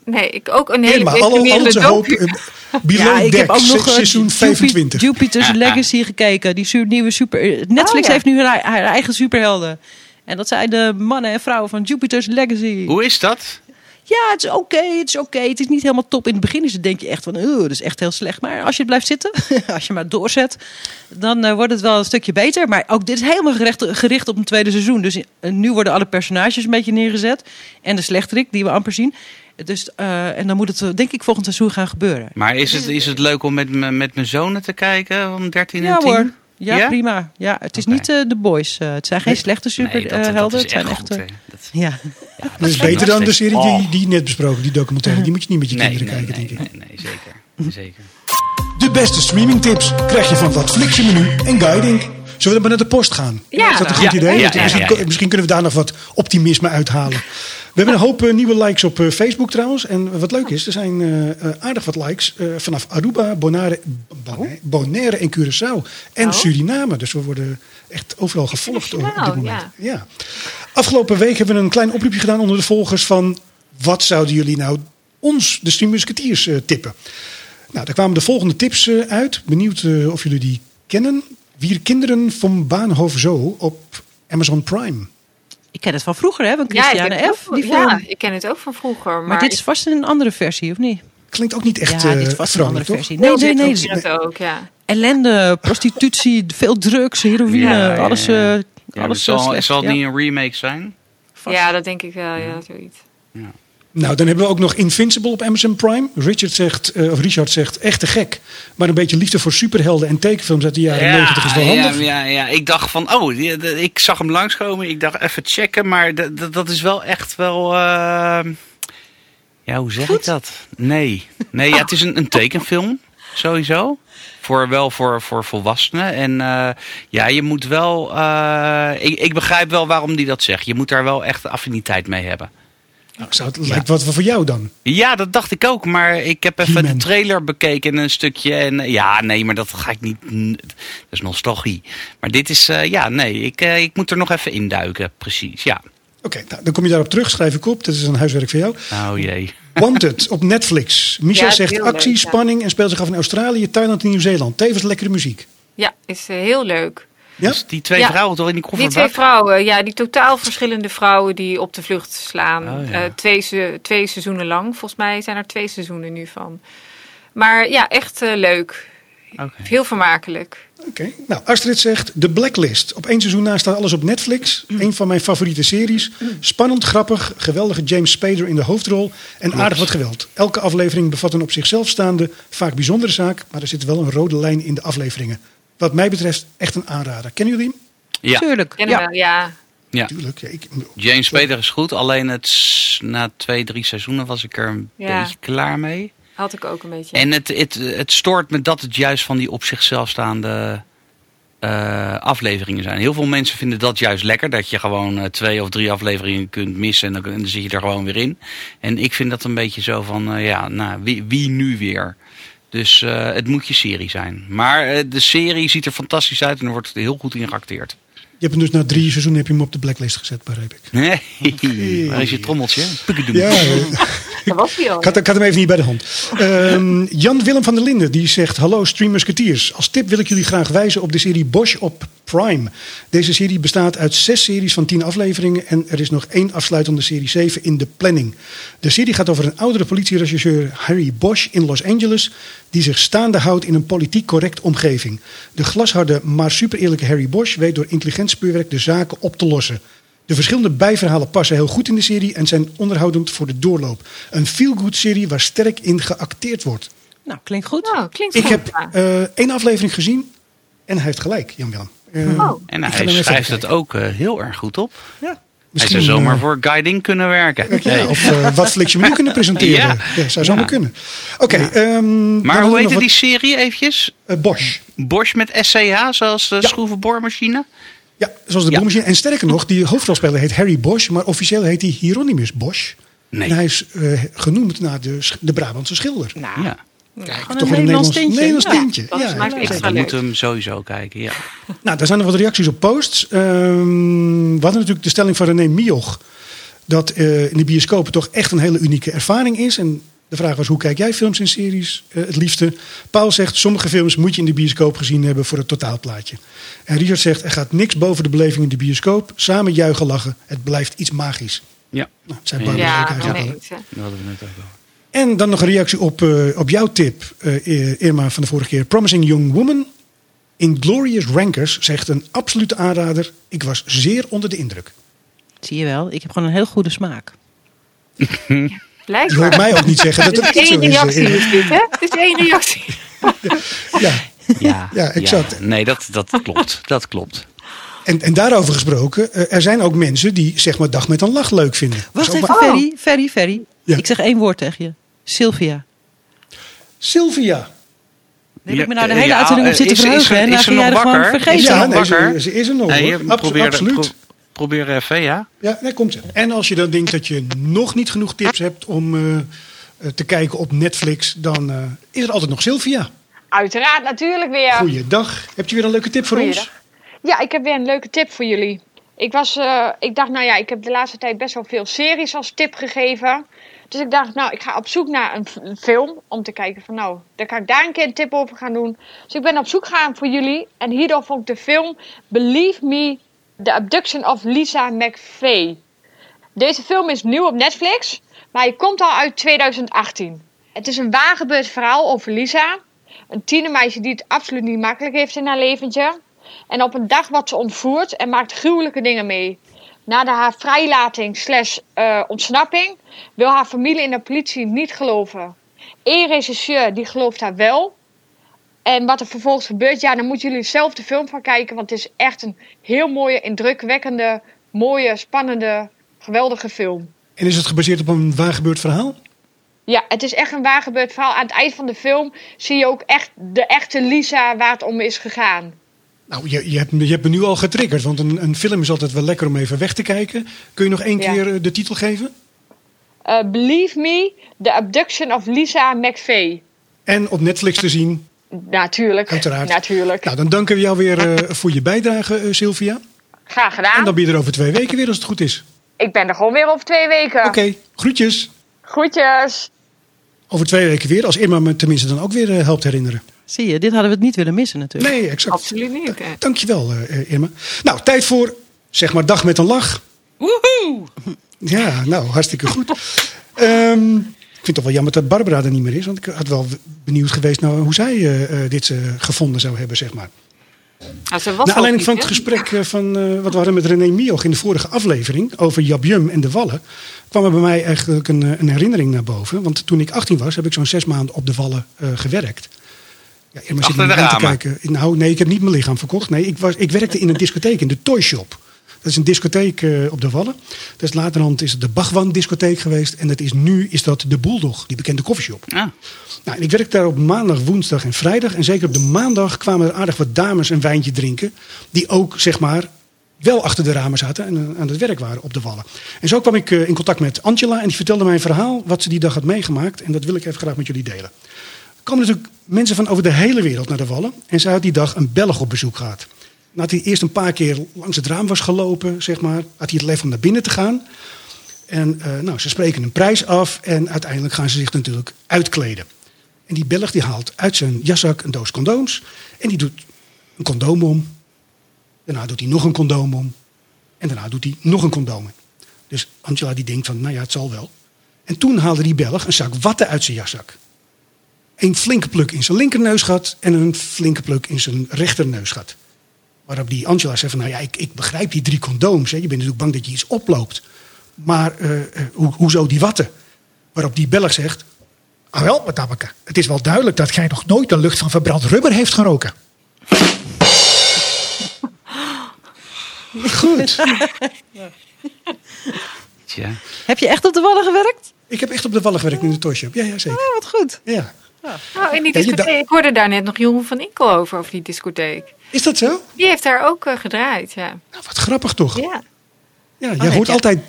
Nee, ik ook een hele Helemaal, al, al onze hoop. eh, *laughs* Below Ja, ik Deck, heb ook nog se- seizoen Jupi- 25. Jupiter's Legacy gekeken. Die nieuwe super. Netflix Oh, ja. heeft nu haar, haar eigen superhelden. En dat zijn de mannen en vrouwen van Jupiter's Legacy. hoe is dat? Ja, het is oké, het is oké. Het is niet helemaal top. In het begin is het denk je echt van, oh, dat is echt heel slecht. Maar als je blijft zitten, *laughs* als je maar doorzet, dan eh, wordt het wel een stukje beter. Maar ook dit is helemaal gericht, gericht op een tweede seizoen. Dus eh, nu worden alle personages een beetje neergezet. En de slechterik, die we amper zien. Dus, eh, en dan moet het denk ik volgend seizoen gaan gebeuren. Maar is het, is het leuk om met, me- met mijn zonen te kijken, van 13 en Ja 10? hoor. Ja, Ja? prima. Ja, het is niet eh, de boys. Eh, het zijn geen slechte superhelden. is het zijn echt goed. Dat- ja. *laughs* Dat is beter dan de serie Oh. die, die je net besproken, die documentaire. Die moet je niet met je Nee, kinderen nee, kijken, nee, denk ik. nee, nee, zeker. zeker. De beste streamingtips krijg je van wat Flixje menu en guiding. Zullen we dan maar naar de post gaan? Ja. Is dat een Ja, goed idee? ja, ja, misschien, ja, ja. misschien kunnen we daar nog wat optimisme uithalen. We hebben een hoop eh, nieuwe likes op eh, Facebook trouwens. En wat leuk is, er zijn eh, aardig wat likes eh, vanaf Aruba, Bonaire, Bonaire, Bonaire en Curaçao. En Oh. Suriname. Dus we worden echt overal gevolgd op dit moment. Ja. Afgelopen week hebben we een klein oproepje gedaan onder de volgers van... wat zouden jullie nou ons, de Stream Musketeers, eh, tippen? Nou, daar kwamen de volgende tips uit. Benieuwd of jullie die kennen. Vier kinderen van Baanhoven Zo op Amazon Prime. Ik ken het van vroeger, hè, van Ja, ik Christiane ken het F. ook- Die ja, ik ken het ook van vroeger. Maar, Maar dit is vast een andere versie, of niet? Klinkt ook niet echt ja, eh dit is vast een andere toch? versie. Nee, Heel nee, nee. dit ook, het ook, ja. Ellende, prostitutie, veel drugs, heroïne, Ja, ja, alles, ja. eh Ja, alles het zal, eh, het slecht. zal ja. niet een remake zijn? Vast. Ja, dat denk ik wel, ja, zoiets. Nou, dan hebben we ook nog Invincible op Amazon Prime. Richard zegt, eh, of Richard zegt, echt te gek. Maar een beetje liefde voor superhelden en tekenfilms uit de jaren 90 is wel ja, handig. ja, ja, ik dacht van, oh, ik zag hem langskomen. Ik dacht even checken, maar dat- is wel echt wel... eh, ja, hoe zeg ik dat? Nee, nee ja, het is een, een tekenfilm, sowieso. Voor, wel voor, voor volwassenen. En eh, ja, je moet wel... eh, ik, ik begrijp wel waarom die dat zegt. Je moet daar wel echt affiniteit mee hebben. Nou, zou het lijkt wat voor jou dan. Ja, dat dacht ik ook. Maar ik heb even He-Man. de trailer bekeken en een stukje. En eh, ja, nee, maar dat ga ik niet. Dat is nostalgie. Maar dit is, eh, ja, nee, ik, eh, ik moet er nog even induiken. Precies, ja. Oké, nou, dan kom je daarop terug. Schrijf ik op. Dat is een huiswerk voor jou. Oh jee. Wanted op Netflix. Michel Ja, zegt actie, leuk, ja. spanning en speelt zich af in Australië, Thailand en Nieuw-Zeeland. Tevens lekkere muziek. Ja, is heel leuk. Ja? Dus die twee Ja. vrouwen toch in die Die twee vrouwen, ja, die totaal verschillende vrouwen die op de vlucht slaan. Oh, ja. Eh, twee, se- twee seizoenen lang. Volgens mij zijn er twee seizoenen nu van. Maar ja, echt eh, leuk. Heel vermakelijk. Oké. Nou, Astrid zegt The Blacklist. Op één seizoen na staat alles op Netflix. Een van mijn favoriete series. Spannend, grappig, geweldige James Spader in de hoofdrol. En aardig wat geweld. Elke aflevering bevat een op zichzelf staande, vaak bijzondere zaak. Maar er zit wel een rode lijn in de afleveringen. Wat mij betreft echt een aanrader. Kennen jullie hem? Ja, Tuurlijk. Ja. we, ja. ja. Tuurlijk. Ja, ik, James Spader is goed. Alleen het, na twee, drie seizoenen was ik er een Ja. beetje klaar mee. Had ik ook een beetje. En het, het, het stoort me dat het juist van die op zichzelf staande eh, afleveringen zijn. Heel veel mensen vinden dat juist lekker. Dat je gewoon eh, twee of drie afleveringen kunt missen en dan, en dan zit je er gewoon weer in. En ik vind dat een beetje zo van, eh, ja, nou, wie, wie nu weer? Dus eh, het moet je serie zijn. Maar eh, de serie ziet er fantastisch uit en er wordt heel goed in geacteerd. Je hebt hem dus na drie seizoenen heb je hem op de blacklist gezet, begrijp ik. Nee, waar is je trommeltje? Ja, Dat was hij al. Ik had, ik had hem even niet bij de hand. Ehm, Jan Willem van der Linden die zegt: Hallo streamersketeers. Als tip wil ik jullie graag wijzen op de serie Bosch op Prime. Deze serie bestaat uit zes series van tien afleveringen. En er is nog één afsluitende serie 7 in de planning. De serie gaat over een oudere politieregisseur Harry Bosch in Los Angeles. die zich staande houdt in een politiek correct omgeving. De glasharde, maar super eerlijke Harry Bosch weet door intelligent speurwerk de zaken op te lossen. De verschillende bijverhalen passen heel goed in de serie en zijn onderhoudend voor de doorloop. Een feel-good serie waar sterk in geacteerd wordt. Nou, klinkt goed. Nou, klinkt Ik goed. heb ja. eh, één aflevering gezien en hij heeft gelijk, Jan Willem. Eh, Oh. En hij schrijft het ook eh, heel erg goed op. ja, Hij misschien, zou zomaar voor guiding kunnen werken. Of wat Flix je menu kunnen *laughs* presenteren. Ja, Ja. zou zomaar Ja. kunnen. Oké, ehm, Maar hoe heette die serie eventjes? Bosch. Bosch met SCH, zoals de Ja. schroevenboormachine? Ja, zoals de Ja. En sterker nog, die hoofdrolspeler heet Harry Bosch, maar officieel heet hij Hieronymus Bosch. Nee. En hij is eh, genoemd naar de, de Brabantse schilder. Nou, Ja. Kijk, gewoon een Nederlands tintje. Nederlands Ja, tintje. Ja, ja. We leuk. moeten hem sowieso kijken, ja. Nou, daar zijn er wat reacties op posts. Ehm, we hadden natuurlijk de stelling van René Mioch. Dat eh, in de bioscoop toch echt een hele unieke ervaring is. En de vraag was, hoe kijk jij films en series eh, het liefste? Paul zegt, sommige films moet je in de bioscoop gezien hebben voor het totaalplaatje. En Richard zegt, er gaat niks boven de beleving in de bioscoop. Samen juichen, lachen. Het blijft iets magisch. Ja, Nou, het zijn Ja. Ja, eigenlijk dat hadden we net ook al. En dan nog een reactie op, eh, op jouw tip, eh, Irma, van de vorige keer. Promising Young Woman. Inglorious Rankers zegt een absolute aanrader. Ik was zeer onder de indruk. Zie je wel, ik heb gewoon een heel goede smaak. *laughs* Je hoort Blijkbaar. mij ook niet zeggen dat *laughs* het niet is zo één is. reactie eh, is dit, hè? Het is één reactie. *laughs* Ja. Ja, Ja, exact. Nee, dat, dat klopt. Dat klopt. En, en daarover gesproken, eh, er zijn ook mensen die zeg maar dag met een lach leuk vinden. Wacht even, waar- Ferry, Ferry, Ferry. Ja. Ik zeg één woord tegen je. Sylvia. Sylvia. Heb ik me nou de hele ja, uitzending op eh, zitten is- is verheugen. En is dan ze ga jij nog er gewoon wakker? vergeten. Ja, nee, ze, ze is er nog. Nee, absoluut. Pro- probeer even, ja. Ja, daar komt ze. En als je dan denkt dat je nog niet genoeg tips hebt om eh, eh, te kijken op Netflix, dan eh, is er altijd nog Sylvia. Uiteraard, natuurlijk weer. Goeiedag. Heb je weer een leuke tip voor ons? Ja, ik heb weer een leuke tip voor jullie. Ik, was, eh, ik dacht, nou ja, ik heb de laatste tijd best wel veel series als tip gegeven. Dus ik dacht, nou, ik ga op zoek naar een film om te kijken van, nou, dan kan ik daar een keer een tip over gaan doen. Dus ik ben op zoek gegaan voor jullie en hierdoor vond ik de film Believe Me, The Abduction of Lisa McVeigh. Deze film is nieuw op Netflix, maar hij komt al uit 2018. Het is een waargebeurd verhaal over Lisa, een tienermeisje die het absoluut niet makkelijk heeft in haar leventje. En op een dag wordt ze ontvoerd en maakt gruwelijke dingen mee. Na de haar vrijlating slash eh, ontsnapping wil haar familie en de politie niet geloven. Eén regisseur die gelooft haar wel. En wat er vervolgens gebeurt, ja, dan moeten jullie zelf de film van kijken. Want het is echt een heel mooie, indrukwekkende, mooie, spannende, geweldige film. En is het gebaseerd op een waargebeurd verhaal? Ja, het is echt een waargebeurd verhaal. Aan het eind van de film zie je ook echt de echte Lisa waar het om is gegaan. Nou, je, je, hebt, me- je hebt me nu al getriggerd, want een, een film is altijd wel lekker om even weg te kijken. Kun je nog één Ja. keer eh, de titel geven? Eh, Believe Me, The Abduction of Lisa McVeigh. En op Netflix te zien, Natuurlijk. uiteraard. Natuurlijk. Nou, dan danken we jou weer eh, voor je bijdrage, eh, Sylvia. Graag gedaan. En dan ben je er over twee weken weer als het goed is. Ik ben er gewoon weer over twee weken. Oké, groetjes. Groetjes. Over twee weken weer, als Irma me tenminste dan ook weer eh, helpt herinneren. Zie je, dit hadden we het niet willen missen natuurlijk. Nee, exact. Absoluut niet. hè. Dankjewel, Irma. Nou, tijd voor, zeg maar, dag met een lach. Woehoe! Ja, nou, hartstikke goed. Ehm, vind het toch wel jammer dat Barbara er niet meer is. Want ik had wel benieuwd geweest nou, hoe zij eh, eh, dit eh, gevonden zou hebben, zeg maar. Nou, ze was aanleiding niet, van het gesprek van, eh, wat we hadden met René Mioch in de vorige aflevering over Jabjum en de Wallen, kwam er bij mij eigenlijk een, een herinnering naar boven. Want toen ik 18 was, heb ik zo'n zes maanden op de Wallen eh, gewerkt. Ja, Irma zit me aan te kijken. Nou, nee, ik heb niet mijn lichaam verkocht. Nee, ik, was, ik werkte in een discotheek, in de Toy Shop. Dat is een discotheek eh, op de Wallen. Dus laterhand is het de Bachwan discotheek geweest. En dat is, nu is dat de Bulldog, die bekende koffieshop. Ah, Nou, en ik werkte daar op maandag, woensdag en vrijdag. En zeker op de maandag kwamen er aardig wat dames een wijntje drinken. Die ook, zeg maar, wel achter de ramen zaten en eh, aan het werk waren op de wallen. En zo kwam ik eh, in contact met Angela. En die vertelde mij een verhaal wat ze die dag had meegemaakt. En dat wil ik even graag met jullie delen. Er komen natuurlijk mensen van over de hele wereld naar de wallen. En zij had die dag een Belg op bezoek gehad. Nadat hij eerst een paar keer langs het raam was gelopen, zeg maar, had hij het lef om naar binnen te gaan. En eh, nou, ze spreken een prijs af en uiteindelijk gaan ze zich natuurlijk uitkleden. En die Belg die haalt uit zijn jaszak een doos condooms. En die doet een condoom om. Daarna doet hij nog een condoom om. En daarna doet hij nog een condoom. Dus Angela die denkt van, nou ja, het zal wel. En toen haalde die Belg een zak watten uit zijn jaszak. Een flinke pluk in zijn linkerneusgat en een flinke pluk in zijn rechterneusgat. Waarop die Angela zei van, nou ja, ik, ik begrijp die drie condooms. Hè. Je bent natuurlijk bang dat je iets oploopt. Maar eh, eh, hoe, hoezo die watten? Waarop die Belg zegt, Ah wel, madameke. Het is wel duidelijk dat gij nog nooit de lucht van verbrand rubber heeft geroken. *laughs* goed. Tja. Heb je echt op de wallen gewerkt? ik heb echt op de wallen gewerkt in de toyshop. Ja, ja, zeker. Oh, wat goed. Ja. Oh, in die Ja, je discotheek. Ik hoorde daar net nog Jeroen van Inkel over, over die discotheek. Is dat zo? Die heeft daar ook eh, gedraaid, ja. Nou, wat grappig toch? Ja. Ja, jij heb hoort je- altijd...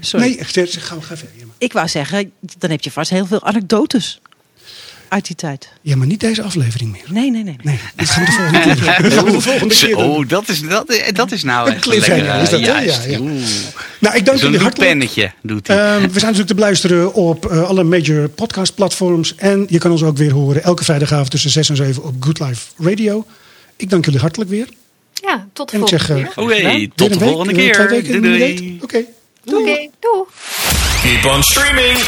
Sorry. Nee, echt, ga, ga verder. Ik wou zeggen, dan heb je vast heel veel anekdotes uit die tijd. Ja, maar niet deze aflevering meer. Nee, nee, nee. nee. Nee, dat gaan we de volgende keer *laughs* doen. Dat gaan we de volgende keer doen. Zo, dat is, dat, dat is nou Een echt cliffhanger lekker, is dat. Ja, ja. Nou, ik dank jullie hartelijk. pennetje doet hij. Ehm, we zijn natuurlijk te beluisteren op eh, alle major podcast platforms. En je kan ons ook weer horen elke vrijdagavond tussen 6 en 7 op Good Life Radio. Ik dank jullie hartelijk weer. Ja, tot de En ik volgende zeg, keer. eh, Oké, tot de een week, volgende eh, keer. Twee weken, Doei, doei. Oké. Oké, doei. Keep on streaming.